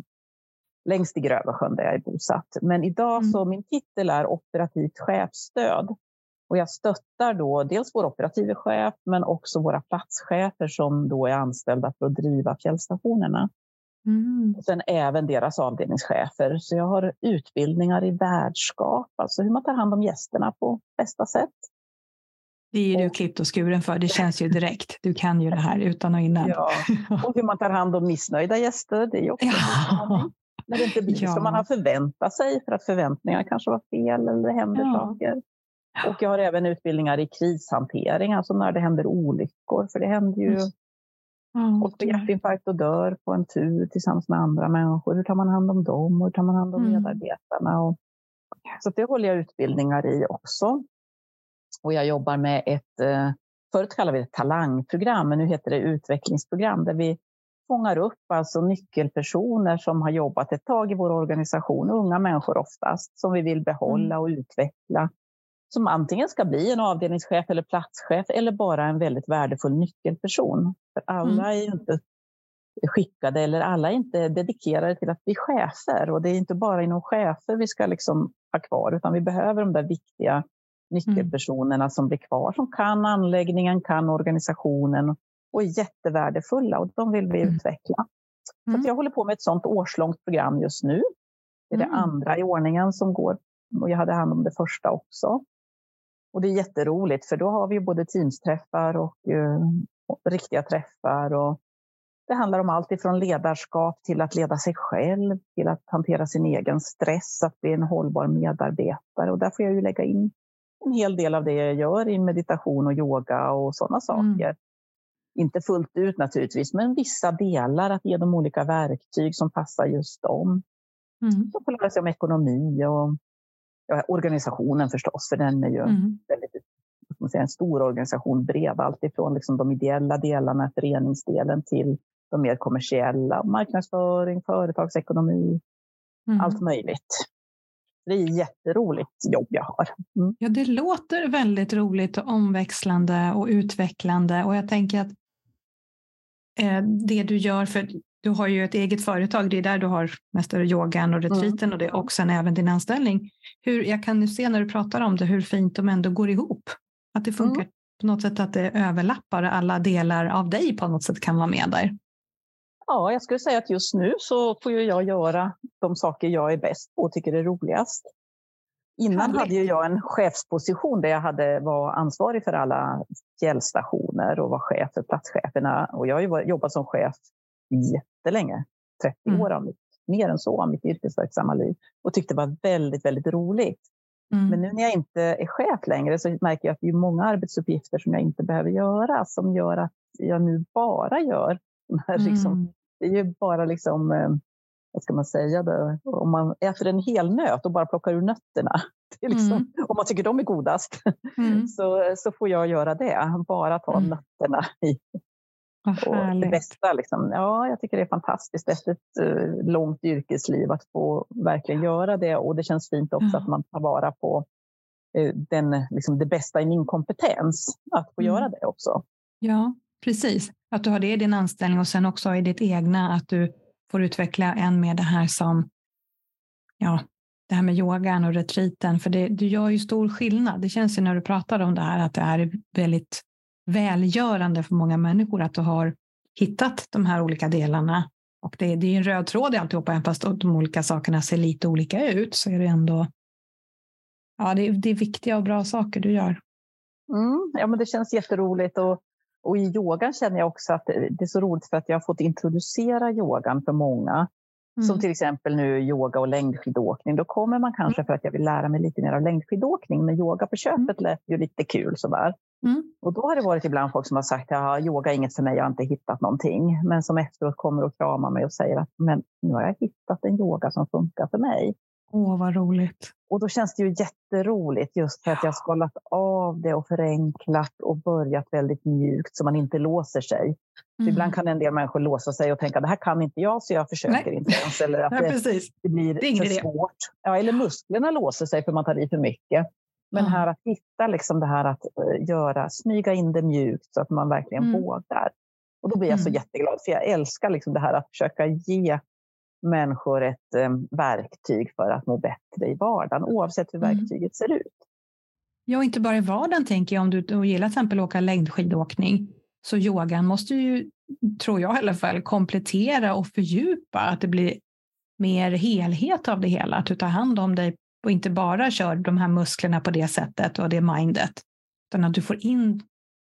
B: Längst i Grövelsjön där jag är bosatt. Men idag så min titel är operativt chefstöd. Och jag stöttar då dels vår operativa chef men också våra platschefer som då är anställda för att driva fjällstationerna. Mm. Och sen även deras avdelningschefer. Så jag har utbildningar i värdskap, alltså hur man tar hand om gästerna på bästa sätt.
A: Det är du klippt och skuren för, det känns ju direkt. Du kan ju det här utan och innan.
B: Ja. *laughs* Och hur man tar hand om missnöjda gäster, det är också ja. När det inte blir ja. som man har förväntat sig för att förväntningarna kanske var fel eller det händer ja. saker. Och jag har även utbildningar i krishantering, alltså när det händer olyckor, för det händer ju Mm. Och får hjärtinfarkt och dör på en tur tillsammans med andra människor. Hur tar man hand om dem? Hur tar man hand om mm. medarbetarna? Och, så det håller jag utbildningar i också. Och jag jobbar med ett, eh, förut kallade vi det talangprogram, men nu heter det utvecklingsprogram, där vi fångar upp alltså nyckelpersoner som har jobbat ett tag i vår organisation, unga människor oftast, som vi vill behålla mm. och utveckla som antingen ska bli en avdelningschef eller platschef eller bara en väldigt värdefull nyckelperson. För alla mm. är ju inte skickade eller alla är inte dedikerade till att bli chefer. Och det är inte bara inom chefer vi ska liksom ha kvar, utan vi behöver de där viktiga nyckelpersonerna mm. som blir kvar, som kan anläggningen, kan organisationen och är jättevärdefulla och de vill vi mm. utveckla. Mm. Så jag håller på med ett sådant årslångt program just nu. Det är det mm. andra i ordningen som går och jag hade hand om det första också. Och det är jätteroligt för då har vi både teamsträffar och, uh, riktiga träffar. Och det handlar om allt ifrån ledarskap till att leda sig själv, till att hantera sin egen stress, att bli en hållbar medarbetare. Och där får jag ju lägga in en hel del av det jag gör i meditation och yoga och sådana mm. saker. Mm. Inte fullt ut naturligtvis, men vissa delar, att ge dem olika verktyg som passar just dem. Mm. Så får lära sig om ekonomi och ja, organisationen förstås, för den är ju mm. väldigt, man säga, en stor organisation, bred. Alltifrån liksom de ideella delarna, föreningsdelen, till de mer kommersiella, marknadsföring, företagsekonomi, mm. allt möjligt. Det är ett jätteroligt jobb jag har.
A: Mm. Ja, det låter väldigt roligt och omväxlande och utvecklande och jag tänker att det du gör, för du har ju ett eget företag, det är där du har mest yogan och retriten mm. och det och sen även din anställning. Hur, jag kan ju se när du pratar om det hur fint de ändå går ihop. Att det funkar mm. på något sätt att det överlappar alla delar av dig på något sätt kan vara med där.
B: Ja, jag skulle säga att just nu så får jag göra de saker jag är bäst på och tycker är roligast. Innan hade jag en chefsposition där jag hade, var ansvarig för alla fjällstationer och var chef för platscheferna. Och jag har jobbat som chef jättelänge, 30 mm. år av mitt, mer än så av mitt yrkesverksamma liv och tyckte det var väldigt, väldigt roligt. Mm. Men nu när jag inte är chef längre så märker jag att det är många arbetsuppgifter som jag inte behöver göra som gör att jag nu bara gör de här liksom, mm. liksom, det är ju bara liksom, eh, vad ska man säga, då? om man äter en hel nöt och bara plockar ur nötterna, *laughs* liksom, mm. om man tycker de är godast, mm. så, så får jag göra det. Bara ta mm. nötterna i, och det bästa, liksom, ja, jag tycker det är fantastiskt efter ett uh, långt yrkesliv att få verkligen göra det. Och det känns fint också mm. att man tar vara på uh, den, liksom, det bästa i min kompetens, att få mm. göra det också.
A: Ja, precis. Att du har det i din anställning och sen också i ditt egna, att du får utveckla än mer det här som, ja, det här med yogan och retriten, för det, du gör ju stor skillnad. Det känns ju när du pratar om det här att det är väldigt välgörande för många människor att du har hittat de här olika delarna. Och det, det är en röd tråd i alltihopa, även fast de olika sakerna ser lite olika ut så är det ändå ja, det, är, det är viktiga och bra saker du gör.
B: Mm, ja, men det känns jätteroligt och, och i yogan känner jag också att det är så roligt för att jag har fått introducera yogan för många. Mm. Som till exempel nu yoga och längdskidåkning. Då kommer man kanske mm. för att jag vill lära mig lite mer av längdskidåkning, men yoga på köpet mm. lät ju lite kul sådär. Mm. Och då har det varit ibland folk som har sagt att yoga är inget för mig, jag har inte hittat någonting. Men som efteråt kommer och kramar mig och säger att men nu har jag hittat en yoga som funkar för mig.
A: Åh, vad roligt.
B: Och då känns det ju jätteroligt just för att jag skalat av det och förenklat och börjat väldigt mjukt så man inte låser sig. Mm. Ibland kan en del människor låsa sig och tänka det här kan inte jag så jag försöker Nej. inte ens. Eller att
A: det,
B: det, blir det för idé. svårt. Ja, eller musklerna låser sig för man tar i för mycket. Men mm. här att hitta liksom det här att uh, göra, smyga in det mjukt så att man verkligen mm. vågar. Och då blir jag så mm. jätteglad, för jag älskar liksom det här att försöka ge människor ett um, verktyg för att må bättre i vardagen, oavsett hur mm. verktyget ser ut.
A: Ja, inte bara i vardagen tänker jag. Om du, du gillar till exempel att åka längdskidåkning, så yogan måste ju, tror jag i alla fall, komplettera och fördjupa, att det blir mer helhet av det hela, att du tar hand om dig och inte bara kör de här musklerna på det sättet och det mindet, utan att du får in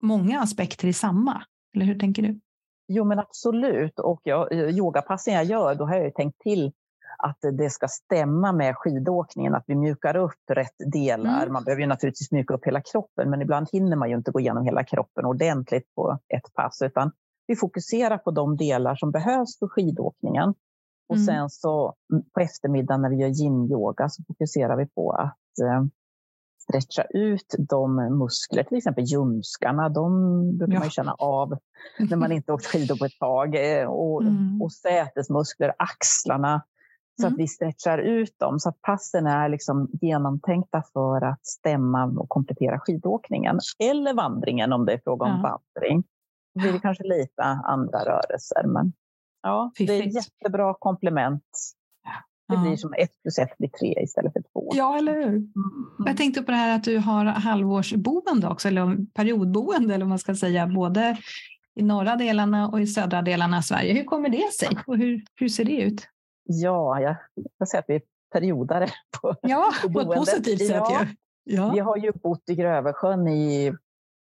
A: många aspekter i samma. Eller hur tänker du?
B: Jo, men absolut. Och jag, yogapassen jag gör, då har jag tänkt till att det ska stämma med skidåkningen, att vi mjukar upp rätt delar. Mm. Man behöver ju naturligtvis mjuka upp hela kroppen, men ibland hinner man ju inte gå igenom hela kroppen ordentligt på ett pass, utan vi fokuserar på de delar som behövs för skidåkningen. Och mm. sen så mm, på eftermiddagen när vi gör yin-yoga så fokuserar vi på att eh, stretcha ut de muskler, till exempel ljumskarna, de brukar ja. man känna av när man inte åkt skidor på ett tag. Eh, och, mm. och sätesmuskler, axlarna, så mm. att vi stretchar ut dem så att passen är liksom genomtänkta för att stämma och komplettera skidåkningen. Eller vandringen om det är fråga om ja. vandring. Då blir det kanske lite andra rörelser. Men ja, det är jättebra komplement det blir som ett plus ett blir tre istället för två.
A: Ja, eller hur? Mm. Jag tänkte på det här att du har halvårsboende också, eller periodboende eller vad man ska säga, både i norra delarna och i södra delarna av Sverige. Hur kommer det sig och hur, hur ser det ut?
B: Ja, jag ska säga att vi är periodare på,
A: ja, på, på ett positivt sätt. Ja.
B: ja. Vi har ju bott i Grövelsjön i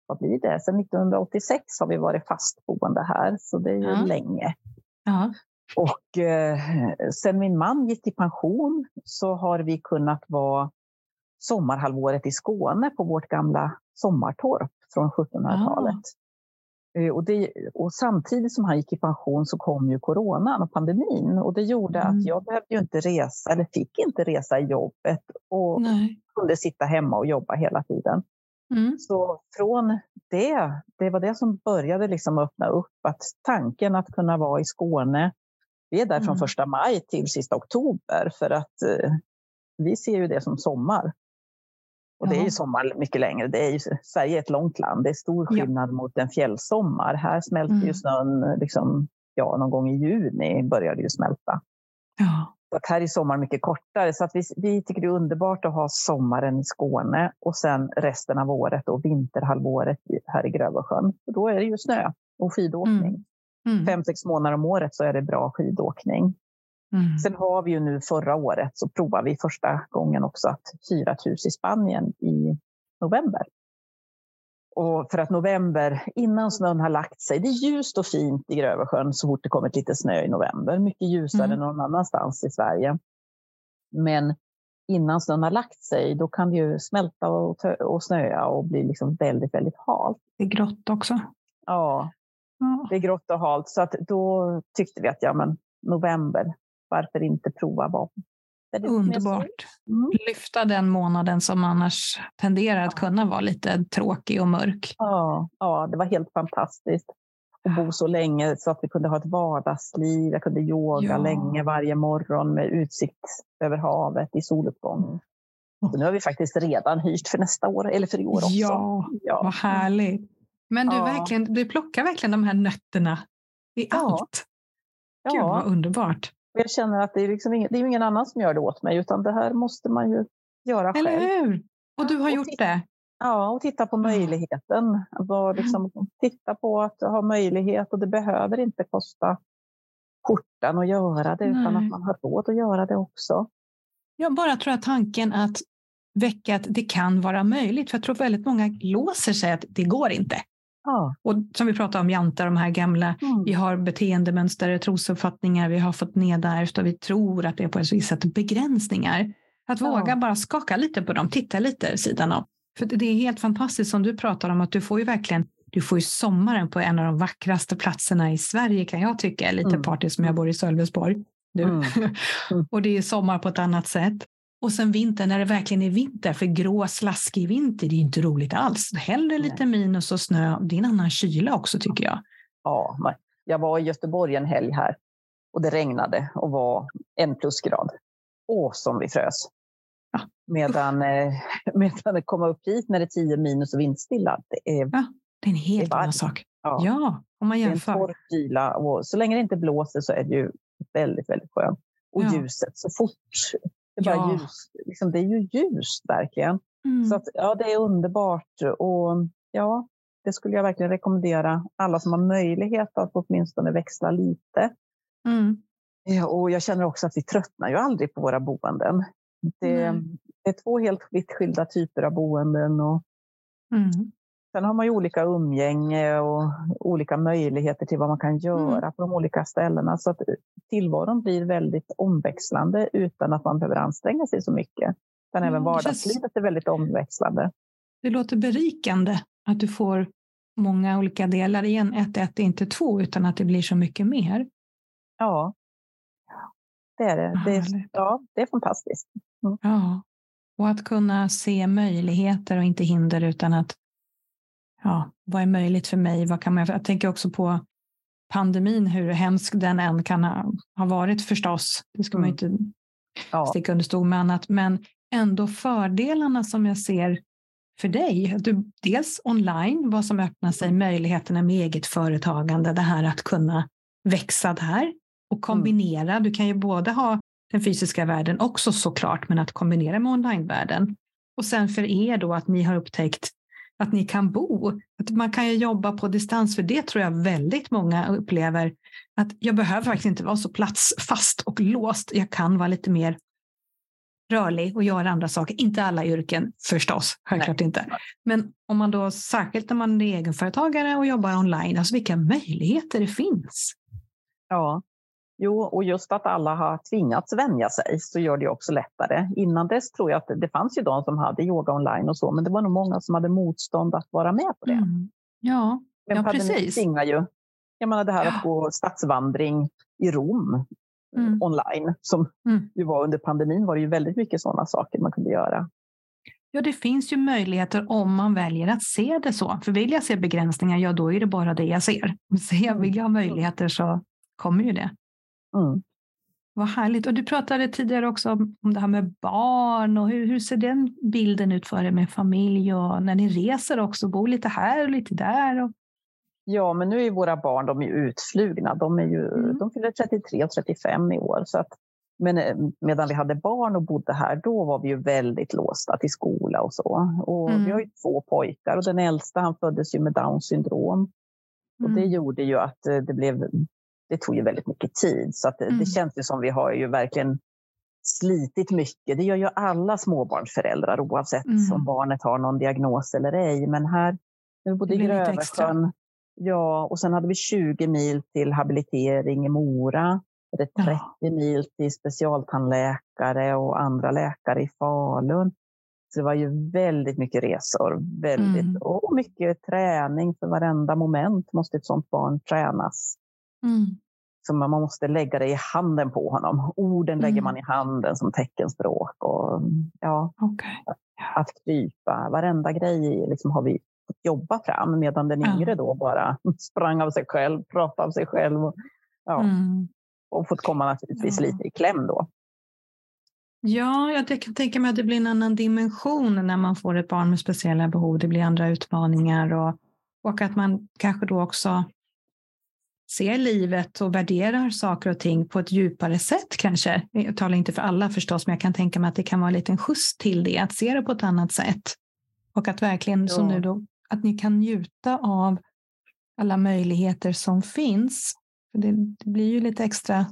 B: vad blir det? Sedan 1986 har vi varit fastboende här, så det är ju ja. länge. Ja. Och eh, sen min man gick i pension så har vi kunnat vara sommarhalvåret i Skåne på vårt gamla sommartorp från 1700-talet. Ah. Eh, och, det, och, samtidigt som han gick i pension så kom ju coronan och pandemin och det gjorde mm. att jag behövde ju inte resa, eller fick inte resa i jobbet och Nej. kunde sitta hemma och jobba hela tiden. Mm. Så från det, det var det som började liksom öppna upp att tanken att kunna vara i Skåne vi är där från mm. första maj till sista oktober för att eh, vi ser ju det som sommar. Och det är ju sommar mycket längre. Det är ju, Sverige är ett långt land. Det är stor skillnad ja. mot en fjällsommar. Här smälter mm. ju snön liksom, ja, någon gång i juni börjar det ju smälta. Ja. Så att här är sommaren mycket kortare. Så att vi, vi tycker det är underbart att ha sommaren i Skåne och sen resten av året och vinterhalvåret här i Grövelsjön. Då är det ju snö och skidåkning. Mm. Mm. Fem, sex månader om året så är det bra skidåkning. Mm. Sen har vi ju nu förra året så provade vi första gången också att hyra ett hus i Spanien i november. Och för att november, innan snön har lagt sig, det är ljust och fint i Grövelsjön så fort det kommit lite snö i november. Mycket ljusare mm. än någon annanstans i Sverige. Men innan snön har lagt sig, då kan det ju smälta och, och snöa och bli liksom väldigt, väldigt halt.
A: Det är grått också.
B: Ja, det är grått och halt. Så att då tyckte vi att ja, men november, varför inte prova vara
A: Underbart. Mm. Lyfta den månaden som annars tenderar att kunna vara lite tråkig och mörk.
B: Ja, ja det var helt fantastiskt att bo så länge så att vi kunde ha ett vardagsliv. Jag kunde yoga ja. länge varje morgon med utsikt över havet i soluppgång. Så nu har vi faktiskt redan hyrt för nästa år, eller för i år också.
A: Ja, ja. vad härligt. Men du, ja. verkligen, du plockar verkligen de här nötterna i ja. allt. Ja. Gud vad underbart.
B: Jag känner att det är, liksom ingen, det är ingen annan som gör det åt mig utan det här måste man ju göra själv.
A: Eller hur? Och du har
B: och
A: gjort det?
B: Ja, och titta på möjligheten. Var liksom, titta på att ha möjlighet och det behöver inte kosta skjortan att göra det utan att man har råd att göra det också.
A: Jag bara tror att tanken att väcka att det kan vara möjligt. För jag tror väldigt många låser sig att det går inte. Ja. Och som vi pratade om Janta, de här gamla, mm. vi har beteendemönster, trosuppfattningar, vi har fått nedärvt och vi tror att det är på ett visst sätt begränsningar. Att ja. våga bara skaka lite på dem, titta lite sidan av. För det är helt fantastiskt som du pratar om att du får ju verkligen du får ju sommaren på en av de vackraste platserna i Sverige kan jag tycka, lite mm. party som jag bor i Sölvesborg. Du. *laughs* Mm. och det är sommar på ett annat sätt. Och sen vinter när det verkligen är vinter, för grå slaskig vinter, det är inte roligt alls. Hellre lite minus och snö. Det är en annan kyla också tycker jag.
B: Ja, jag var i Göteborg en helg här och det regnade och var en plusgrad. Åh, som vi frös. Ja. Medan, eh, *laughs* medan det kom upp hit när det är 10 minus och vindstilla. Det är,
A: ja, det är en helt annan sak. Ja. ja, om man jämför.
B: Det är en torr kyla och så länge det inte blåser så är det ju väldigt, väldigt skönt. Och ja. ljuset, så fort det, bara ja. ljus, liksom, det är ju ljust verkligen. Mm. Så att, ja, det är underbart. Och ja, det skulle jag verkligen rekommendera alla som har möjlighet att åtminstone växla lite. Mm. Ja, och jag känner också att vi tröttnar ju aldrig på våra boenden. Det, mm. det är två helt vitt skilda typer av boenden. Och mm. Sen har man ju olika umgänge och olika möjligheter till vad man kan göra mm. på de olika ställena. Så att tillvaron blir väldigt omväxlande utan att man behöver anstränga sig så mycket. Men även vardagslivet är väldigt omväxlande.
A: Det låter berikande att du får många olika delar i en ett, ett, inte två, utan att det blir så mycket mer.
B: Ja, det är det. Det är, ja, det är fantastiskt.
A: Mm. Ja, och att kunna se möjligheter och inte hinder utan att ja, vad är möjligt för mig? Vad kan man, jag tänker också på pandemin, hur hemsk den än kan ha, ha varit förstås. Det ska mm. man inte ja. sticka under stol med annat, men ändå fördelarna som jag ser för dig. Du, dels online, vad som öppnar sig, möjligheterna med eget företagande, det här att kunna växa där och kombinera. Mm. Du kan ju både ha den fysiska världen också såklart, men att kombinera med onlinevärlden. Och sen för er då att ni har upptäckt att ni kan bo. Att man kan ju jobba på distans, för det tror jag väldigt många upplever. Att jag behöver faktiskt inte vara så platsfast och låst. Jag kan vara lite mer rörlig och göra andra saker. Inte alla yrken förstås, självklart Nej. inte. Men om man då, särskilt när man är egenföretagare och jobbar online, alltså vilka möjligheter det finns.
B: Ja, Jo, och just att alla har tvingats vänja sig så gör det också lättare. Innan dess tror jag att det fanns ju de som hade yoga online och så, men det var nog många som hade motstånd att vara med på det. Mm.
A: Ja, men ja precis.
B: Tvingar ju. Jag menar det här ja. att gå stadsvandring i Rom mm. online, som mm. ju var under pandemin var det ju väldigt mycket sådana saker man kunde göra.
A: Ja, det finns ju möjligheter om man väljer att se det så. För vill jag se begränsningar, ja då är det bara det jag ser. *laughs* Vill jag ha möjligheter så kommer ju det. Mm. Vad härligt. Och du pratade tidigare också om, om det här med barn och hur, hur ser den bilden ut för er med familj och när ni reser också, bor lite här och lite där? Och...
B: Ja, men nu är våra barn de är utflugna. De, är ju, mm. de fyller 33 och 35 i år. Så att, men eh, medan vi hade barn och bodde här, då var vi ju väldigt låsta till skola och så. Och mm. Vi har ju två pojkar och den äldsta han föddes ju med Downs syndrom. Och det mm. gjorde ju att eh, det blev det tog ju väldigt mycket tid. Så att mm. det känns ju som vi har ju verkligen slitit mycket. Det gör ju alla småbarnsföräldrar oavsett mm. om barnet har någon diagnos eller ej. Men här, nu bodde i Grövelsjön. Ja, och sen hade vi 20 mil till habilitering i Mora. Det 30 ja. mil till specialtandläkare och andra läkare i Falun. Så det var ju väldigt mycket resor. Väldigt, mm. Och mycket träning för varenda moment måste ett sånt barn tränas. Mm. Så man måste lägga det i handen på honom. Orden mm. lägger man i handen som teckenspråk. Och, ja, okay. Att krypa, varenda grej liksom har vi fått jobba fram medan den yngre då bara sprang av sig själv, pratade av sig själv. Och, ja, mm. och fått komma naturligtvis ja. lite i kläm då.
A: Ja, jag kan tänka mig att det blir en annan dimension när man får ett barn med speciella behov. Det blir andra utmaningar och, och att man kanske då också ser livet och värderar saker och ting på ett djupare sätt kanske. Jag talar inte för alla förstås, men jag kan tänka mig att det kan vara en liten skjuts till det, att se det på ett annat sätt. Och att verkligen, ja. som nu då, att ni kan njuta av alla möjligheter som finns. För det, det blir ju lite extra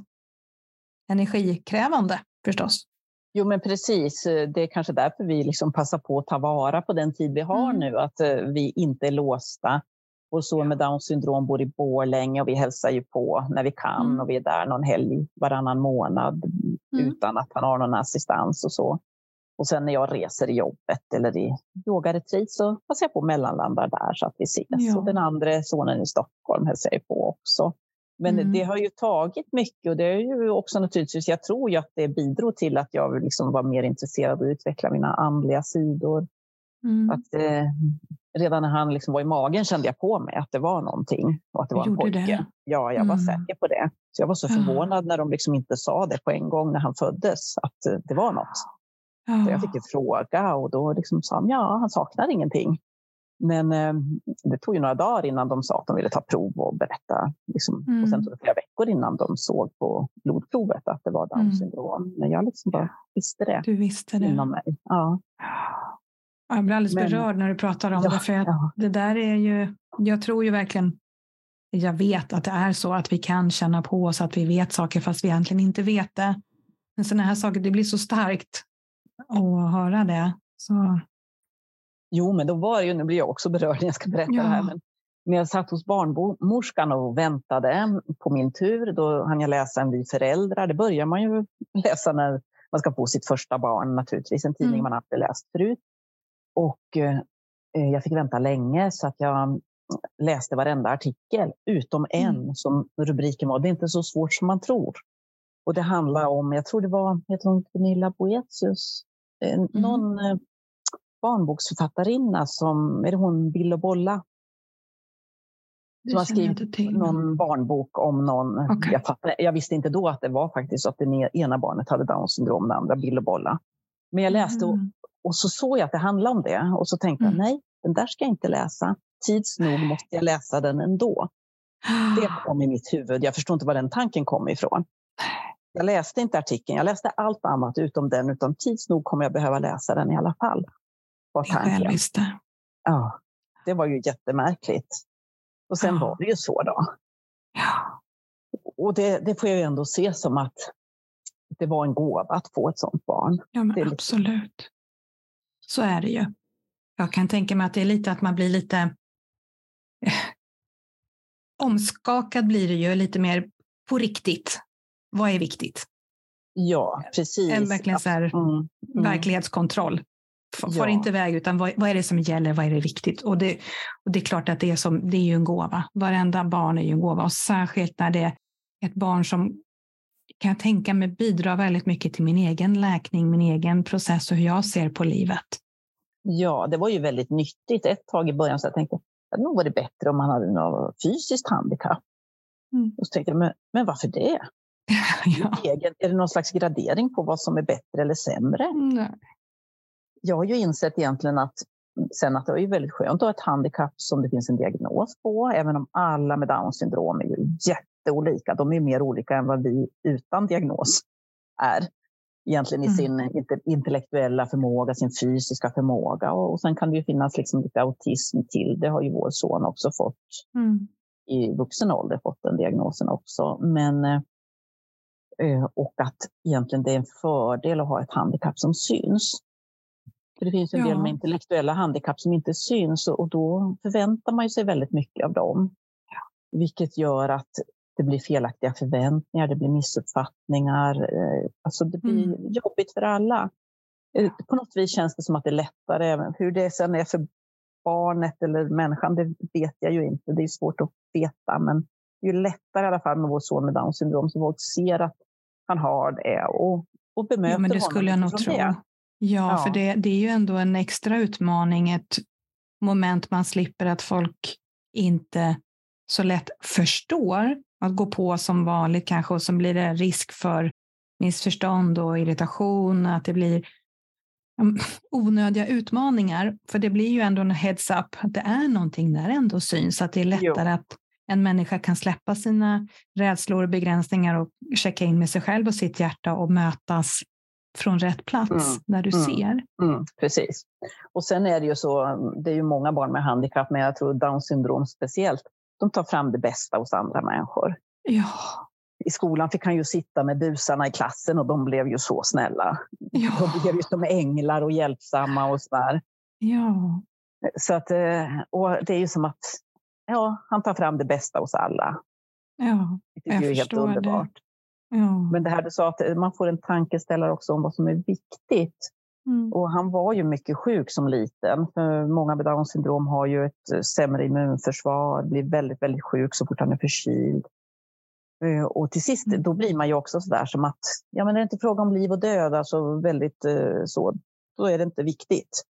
A: energikrävande förstås.
B: Jo, men precis. Det är kanske därför vi liksom passar på att ta vara på den tid vi har mm. nu, att eh, vi inte är låsta vår son med Downs syndrom bor i Borlänge och vi hälsar ju på när vi kan mm. och vi är där någon helg varannan månad mm. utan att han har någon assistans och så. Och sen när jag reser i jobbet eller i yogaretreat så passar jag på mellanlanda där så att vi ses. Ja. Och den andra sonen i Stockholm hälsar jag på också. Men mm. det har ju tagit mycket och det är ju också naturligtvis, jag tror ju att det bidrog till att jag liksom var mer intresserad av att utveckla mina andliga sidor. Mm. Att, eh, redan när han liksom var i magen kände jag på mig att det var någonting och att det var en pojke. Det. Ja, jag var mm. säker på det. Så jag var så förvånad när de liksom inte sa det på en gång när han föddes, att eh, det var något. Ja. Så jag fick en fråga och då liksom sa han ja, han saknar ingenting. Men eh, det tog ju några dagar innan de sa att de ville ta prov och berätta. Liksom. Mm. Och sen tog det flera veckor innan de såg på blodprovet att det var Downs mm. syndrom. Mm. Men jag liksom bara visste det.
A: Du visste det.
B: Inom mig. Ja.
A: Jag blir alldeles Men, berörd när du pratar om ja, det. För ja. det där är ju, jag tror ju verkligen, jag vet att det är så att vi kan känna på oss att vi vet saker fast vi egentligen inte vet det. Men sådana här saker, det blir så starkt att höra det. Så
B: Jo, men då var det ju, nu blir jag också berörd när jag ska berätta ja. det här, men när jag satt hos barnmorskan och väntade på min tur, då hann jag läsa en Vi föräldrar. Det börjar man ju läsa när man ska få sitt första barn naturligtvis, en tidning mm. man alltid läst förut. Och eh, jag fick vänta länge så att jag läste varenda artikel, utom en mm. som rubriken var Det är inte så svårt som man tror. Och det handlar om, jag tror det var, jag tror Gunilla Boetius, eh, mm. någon eh, barnboksförfattarinna som, är det hon Bill och Bolla? Som har skrivit någon barnbok om någon. Okay. Jag, fattade, jag, visste inte då att det var faktiskt så att det ena barnet hade Downs syndrom, det andra Bill och Bolla. Men jag läste mm. Och, så såg jag att det handlade om det och så tänkte mm. jag nej, den där ska jag inte läsa. Tids nog måste jag läsa den ändå. Det *gasps* kom i mitt huvud. Jag förstår inte var den tanken kom ifrån. Jag läste inte artikeln, jag läste allt annat utom den, utan tids nog kommer jag behöva läsa den i alla fall var tanken. Ja, det var ju jättemärkligt. Och sen ja. var det ju så då.
A: Ja.
B: Och det, det får jag ju ändå se som att det var en gåva att få ett sånt barn.
A: Ja, men absolut. Så är det ju. Jag kan tänka mig att det är lite att man blir lite eh, omskakad blir det ju lite mer på riktigt. Vad är viktigt?
B: Ja, precis.
A: En verkligen så här, mm. Mm. verklighetskontroll far ja. inte iväg, utan vad, vad, är det som gäller? Vad är det viktigt? Och det, och det är klart att det är, som, det är ju en gåva. Varenda barn är ju en gåva och särskilt när det är ett barn som kan jag tänka mig bidrar väldigt mycket till min egen läkning, min egen process och hur jag ser på livet.
B: Ja, det var ju väldigt nyttigt. Ett tag i början så jag tänkte att nog var det bättre om man hade något fysiskt handikapp. Mm. Och så tänkte jag, men, men varför det? *laughs* ja. Egen, är det någon slags gradering på vad som är bättre eller sämre? Nej jag har ju insett egentligen att sen att det är väldigt skönt att ha ett handikapp som det finns en diagnos på, även om alla med Downs syndrom är ju jätteolika. De är mer olika än vad vi utan diagnos är. Egentligen i mm. sin intellektuella förmåga, sin fysiska förmåga. Och, sen kan det ju finnas liksom lite autism till. Det har ju vår son också fått. Mm. I vuxen ålder fått den diagnosen också. Men, eh, och att egentligen det är en fördel att ha ett handikapp som syns. För det finns en ja. del med intellektuella handikapp som inte syns och då förväntar man sig väldigt mycket av dem. Vilket gör att det blir felaktiga förväntningar, det blir missuppfattningar. Eh, alltså det blir mm. jobbigt för alla. Eh, på något vis känns det som att det är lättare. Hur det sen är för barnet eller människan, det vet jag ju inte. Det är svårt att veta. Men det är lättare i alla fall med vår son med Downs syndrom, så folk ser att han har det och, och bemöter ja,
A: men det skulle jag nog tro. Det. Ja, ja, för det, det är ju ändå en extra utmaning, ett moment man slipper att folk inte så lätt förstår att gå på som vanligt kanske och så blir det risk för missförstånd och irritation, att det blir onödiga utmaningar. För det blir ju ändå en heads up att det är någonting där ändå syns, att det är lättare jo. att en människa kan släppa sina rädslor och begränsningar och checka in med sig själv och sitt hjärta och mötas från rätt plats mm. där du mm. ser.
B: Mm. Precis. Och sen är det ju så, det är ju många barn med handikapp, men jag tror Downs syndrom speciellt, de tar fram det bästa hos andra människor.
A: Ja.
B: I skolan fick han ju sitta med busarna i klassen och de blev ju så snälla. Ja. De blev ju som änglar och hjälpsamma och sådär.
A: Ja.
B: Så att, eh, och det är ju som att ja, han tar fram det bästa hos alla.
A: Ja,
B: det är ju helt underbart. Det. Ja. Men det här du sa, att man får en tankeställare också om vad som är viktigt. Mm. Och han var ju mycket sjuk som liten. För många med Downs syndrom har ju ett sämre immunförsvar, blir väldigt, väldigt sjuk så fort han är förkyld. Eh, och till sist, då blir man ju också sådär som att, ja men är det inte fråga om liv och död, alltså väldigt eh, så, då är det inte viktigt.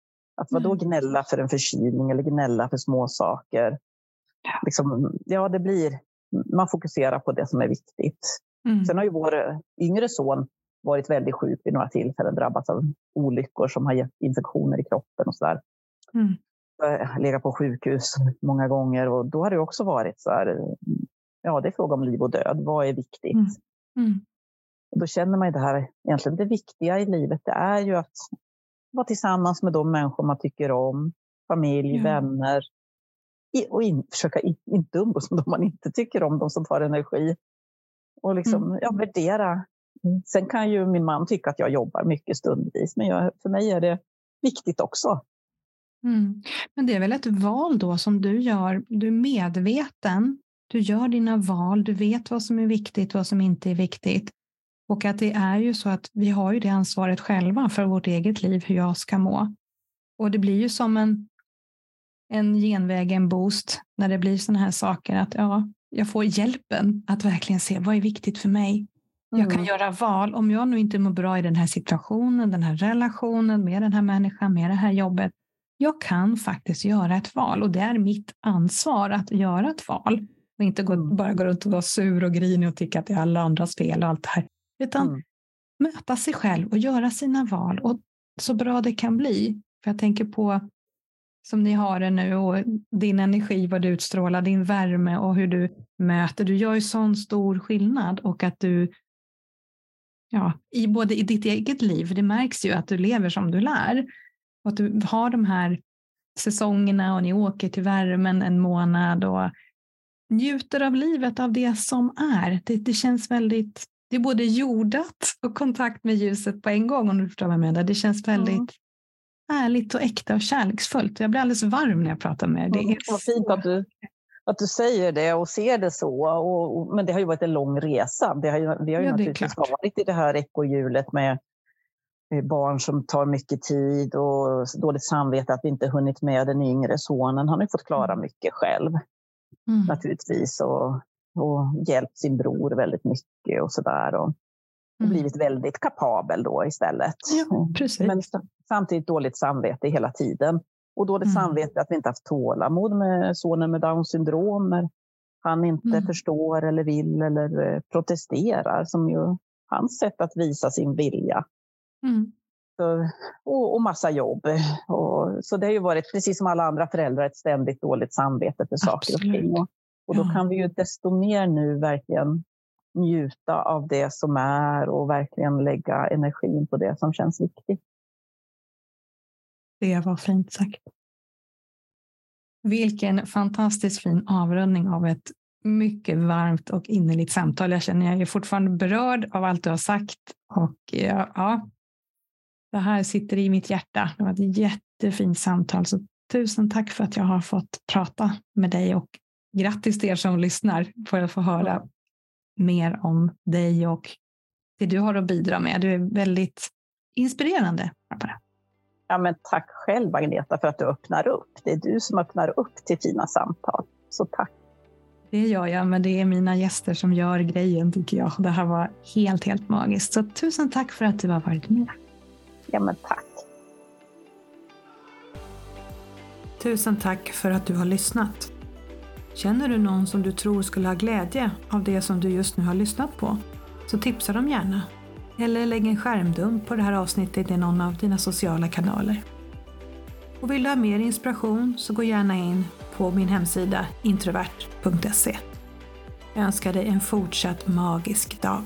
B: Att vadå mm. gnälla för en förkylning eller gnälla för små saker. Liksom, ja, det blir, man fokuserar på det som är viktigt. Mm. Sen har ju vår yngre son varit väldigt sjuk vid några tillfällen, drabbats av olyckor som har gett infektioner i kroppen och sådär. Mm. Legat på sjukhus många gånger och då har det också varit så här, ja det är fråga om liv och död, vad är viktigt? Mm. Mm. Och då känner man ju det här, egentligen det viktiga i livet, det är ju att vara tillsammans med de människor man tycker om, familj, ja. vänner. Och in, försöka in, inte umgås med de man inte tycker om, de som tar energi. Och liksom, mm. ja, värdera. Sen kan ju min man tycka att jag jobbar mycket stundvis, men jag, för mig är det viktigt också.
A: Mm. Men det är väl ett val då som du gör, du är medveten, du gör dina val, du vet vad som är viktigt, vad som inte är viktigt. Och att det är ju så att vi har ju det ansvaret själva för vårt eget liv, hur jag ska må. Och det blir ju som en, en genväg, en boost, när det blir sådana här saker att ja, jag får hjälpen att verkligen se vad är viktigt för mig. Jag kan mm. göra val. Om jag nu inte mår bra i den här situationen, den här relationen, med den här människan, med det här jobbet. Jag kan faktiskt göra ett val och det är mitt ansvar att göra ett val. Och inte gå, mm. bara gå runt och vara sur och grinig och tycka att det är alla andras fel och allt det här. Utan mm. möta sig själv och göra sina val och så bra det kan bli. För jag tänker på som ni har det nu och din energi, vad du utstrålar, din värme och hur du möter. Du gör ju sån stor skillnad och att du ja, i både i ditt eget liv, det märks ju att du lever som du lär och att du har de här säsongerna och ni åker till värmen en månad och njuter av livet, av det som är. Det, det känns väldigt det är både jordat och kontakt med ljuset på en gång om du förstår vad jag menar. Det känns väldigt mm. ärligt och äkta och kärleksfullt. Jag blir alldeles varm när jag pratar med dig.
B: Det är vad fint att du, att du säger det och ser det så. Och, och, men det har ju varit en lång resa. Det har ju, vi har ju ja, naturligtvis varit i det här ekorrhjulet med barn som tar mycket tid och dåligt samvete att vi inte hunnit med den yngre sonen. Han har fått klara mm. mycket själv mm. naturligtvis. Och, och hjälpt sin bror väldigt mycket och sådär. Och, mm. blivit väldigt kapabel då istället.
A: Ja, precis.
B: Men samtidigt dåligt samvete hela tiden. Och dåligt mm. samvete att vi inte haft tålamod med sonen med Downs syndrom när han inte mm. förstår eller vill eller eh, protesterar som ju hans sätt att visa sin vilja. Mm. Så, och, och, massa jobb. Och, så det har ju varit, precis som alla andra föräldrar, ett ständigt dåligt samvete för saker och ting. Och, och då kan vi ju desto mer nu verkligen njuta av det som är och verkligen lägga energin på det som känns viktigt.
A: Det var fint sagt. Vilken fantastiskt fin avrundning av ett mycket varmt och innerligt samtal. Jag känner jag är fortfarande berörd av allt du har sagt och ja, det här sitter i mitt hjärta. Det var ett jättefint samtal. Så tusen tack för att jag har fått prata med dig och grattis till er som lyssnar för att få höra mer om dig och det du har att bidra med. Du är väldigt inspirerande.
B: Ja, men tack själv Agneta för att du öppnar upp. Det är du som öppnar upp till fina samtal. Så tack.
A: Det gör jag, men det är mina gäster som gör grejen tycker jag. Det här var helt, helt magiskt. Så tusen tack för att du har varit med.
B: Ja, men tack.
A: Tusen tack för att du har lyssnat. Känner du någon som du tror skulle ha glädje av det som du just nu har lyssnat på? Så tipsa dem gärna. Eller lägg en skärmdump på det här avsnittet i någon av dina sociala kanaler. Och vill du ha mer inspiration så gå gärna in på min hemsida introvert.se. Jag önskar dig en fortsatt magisk dag.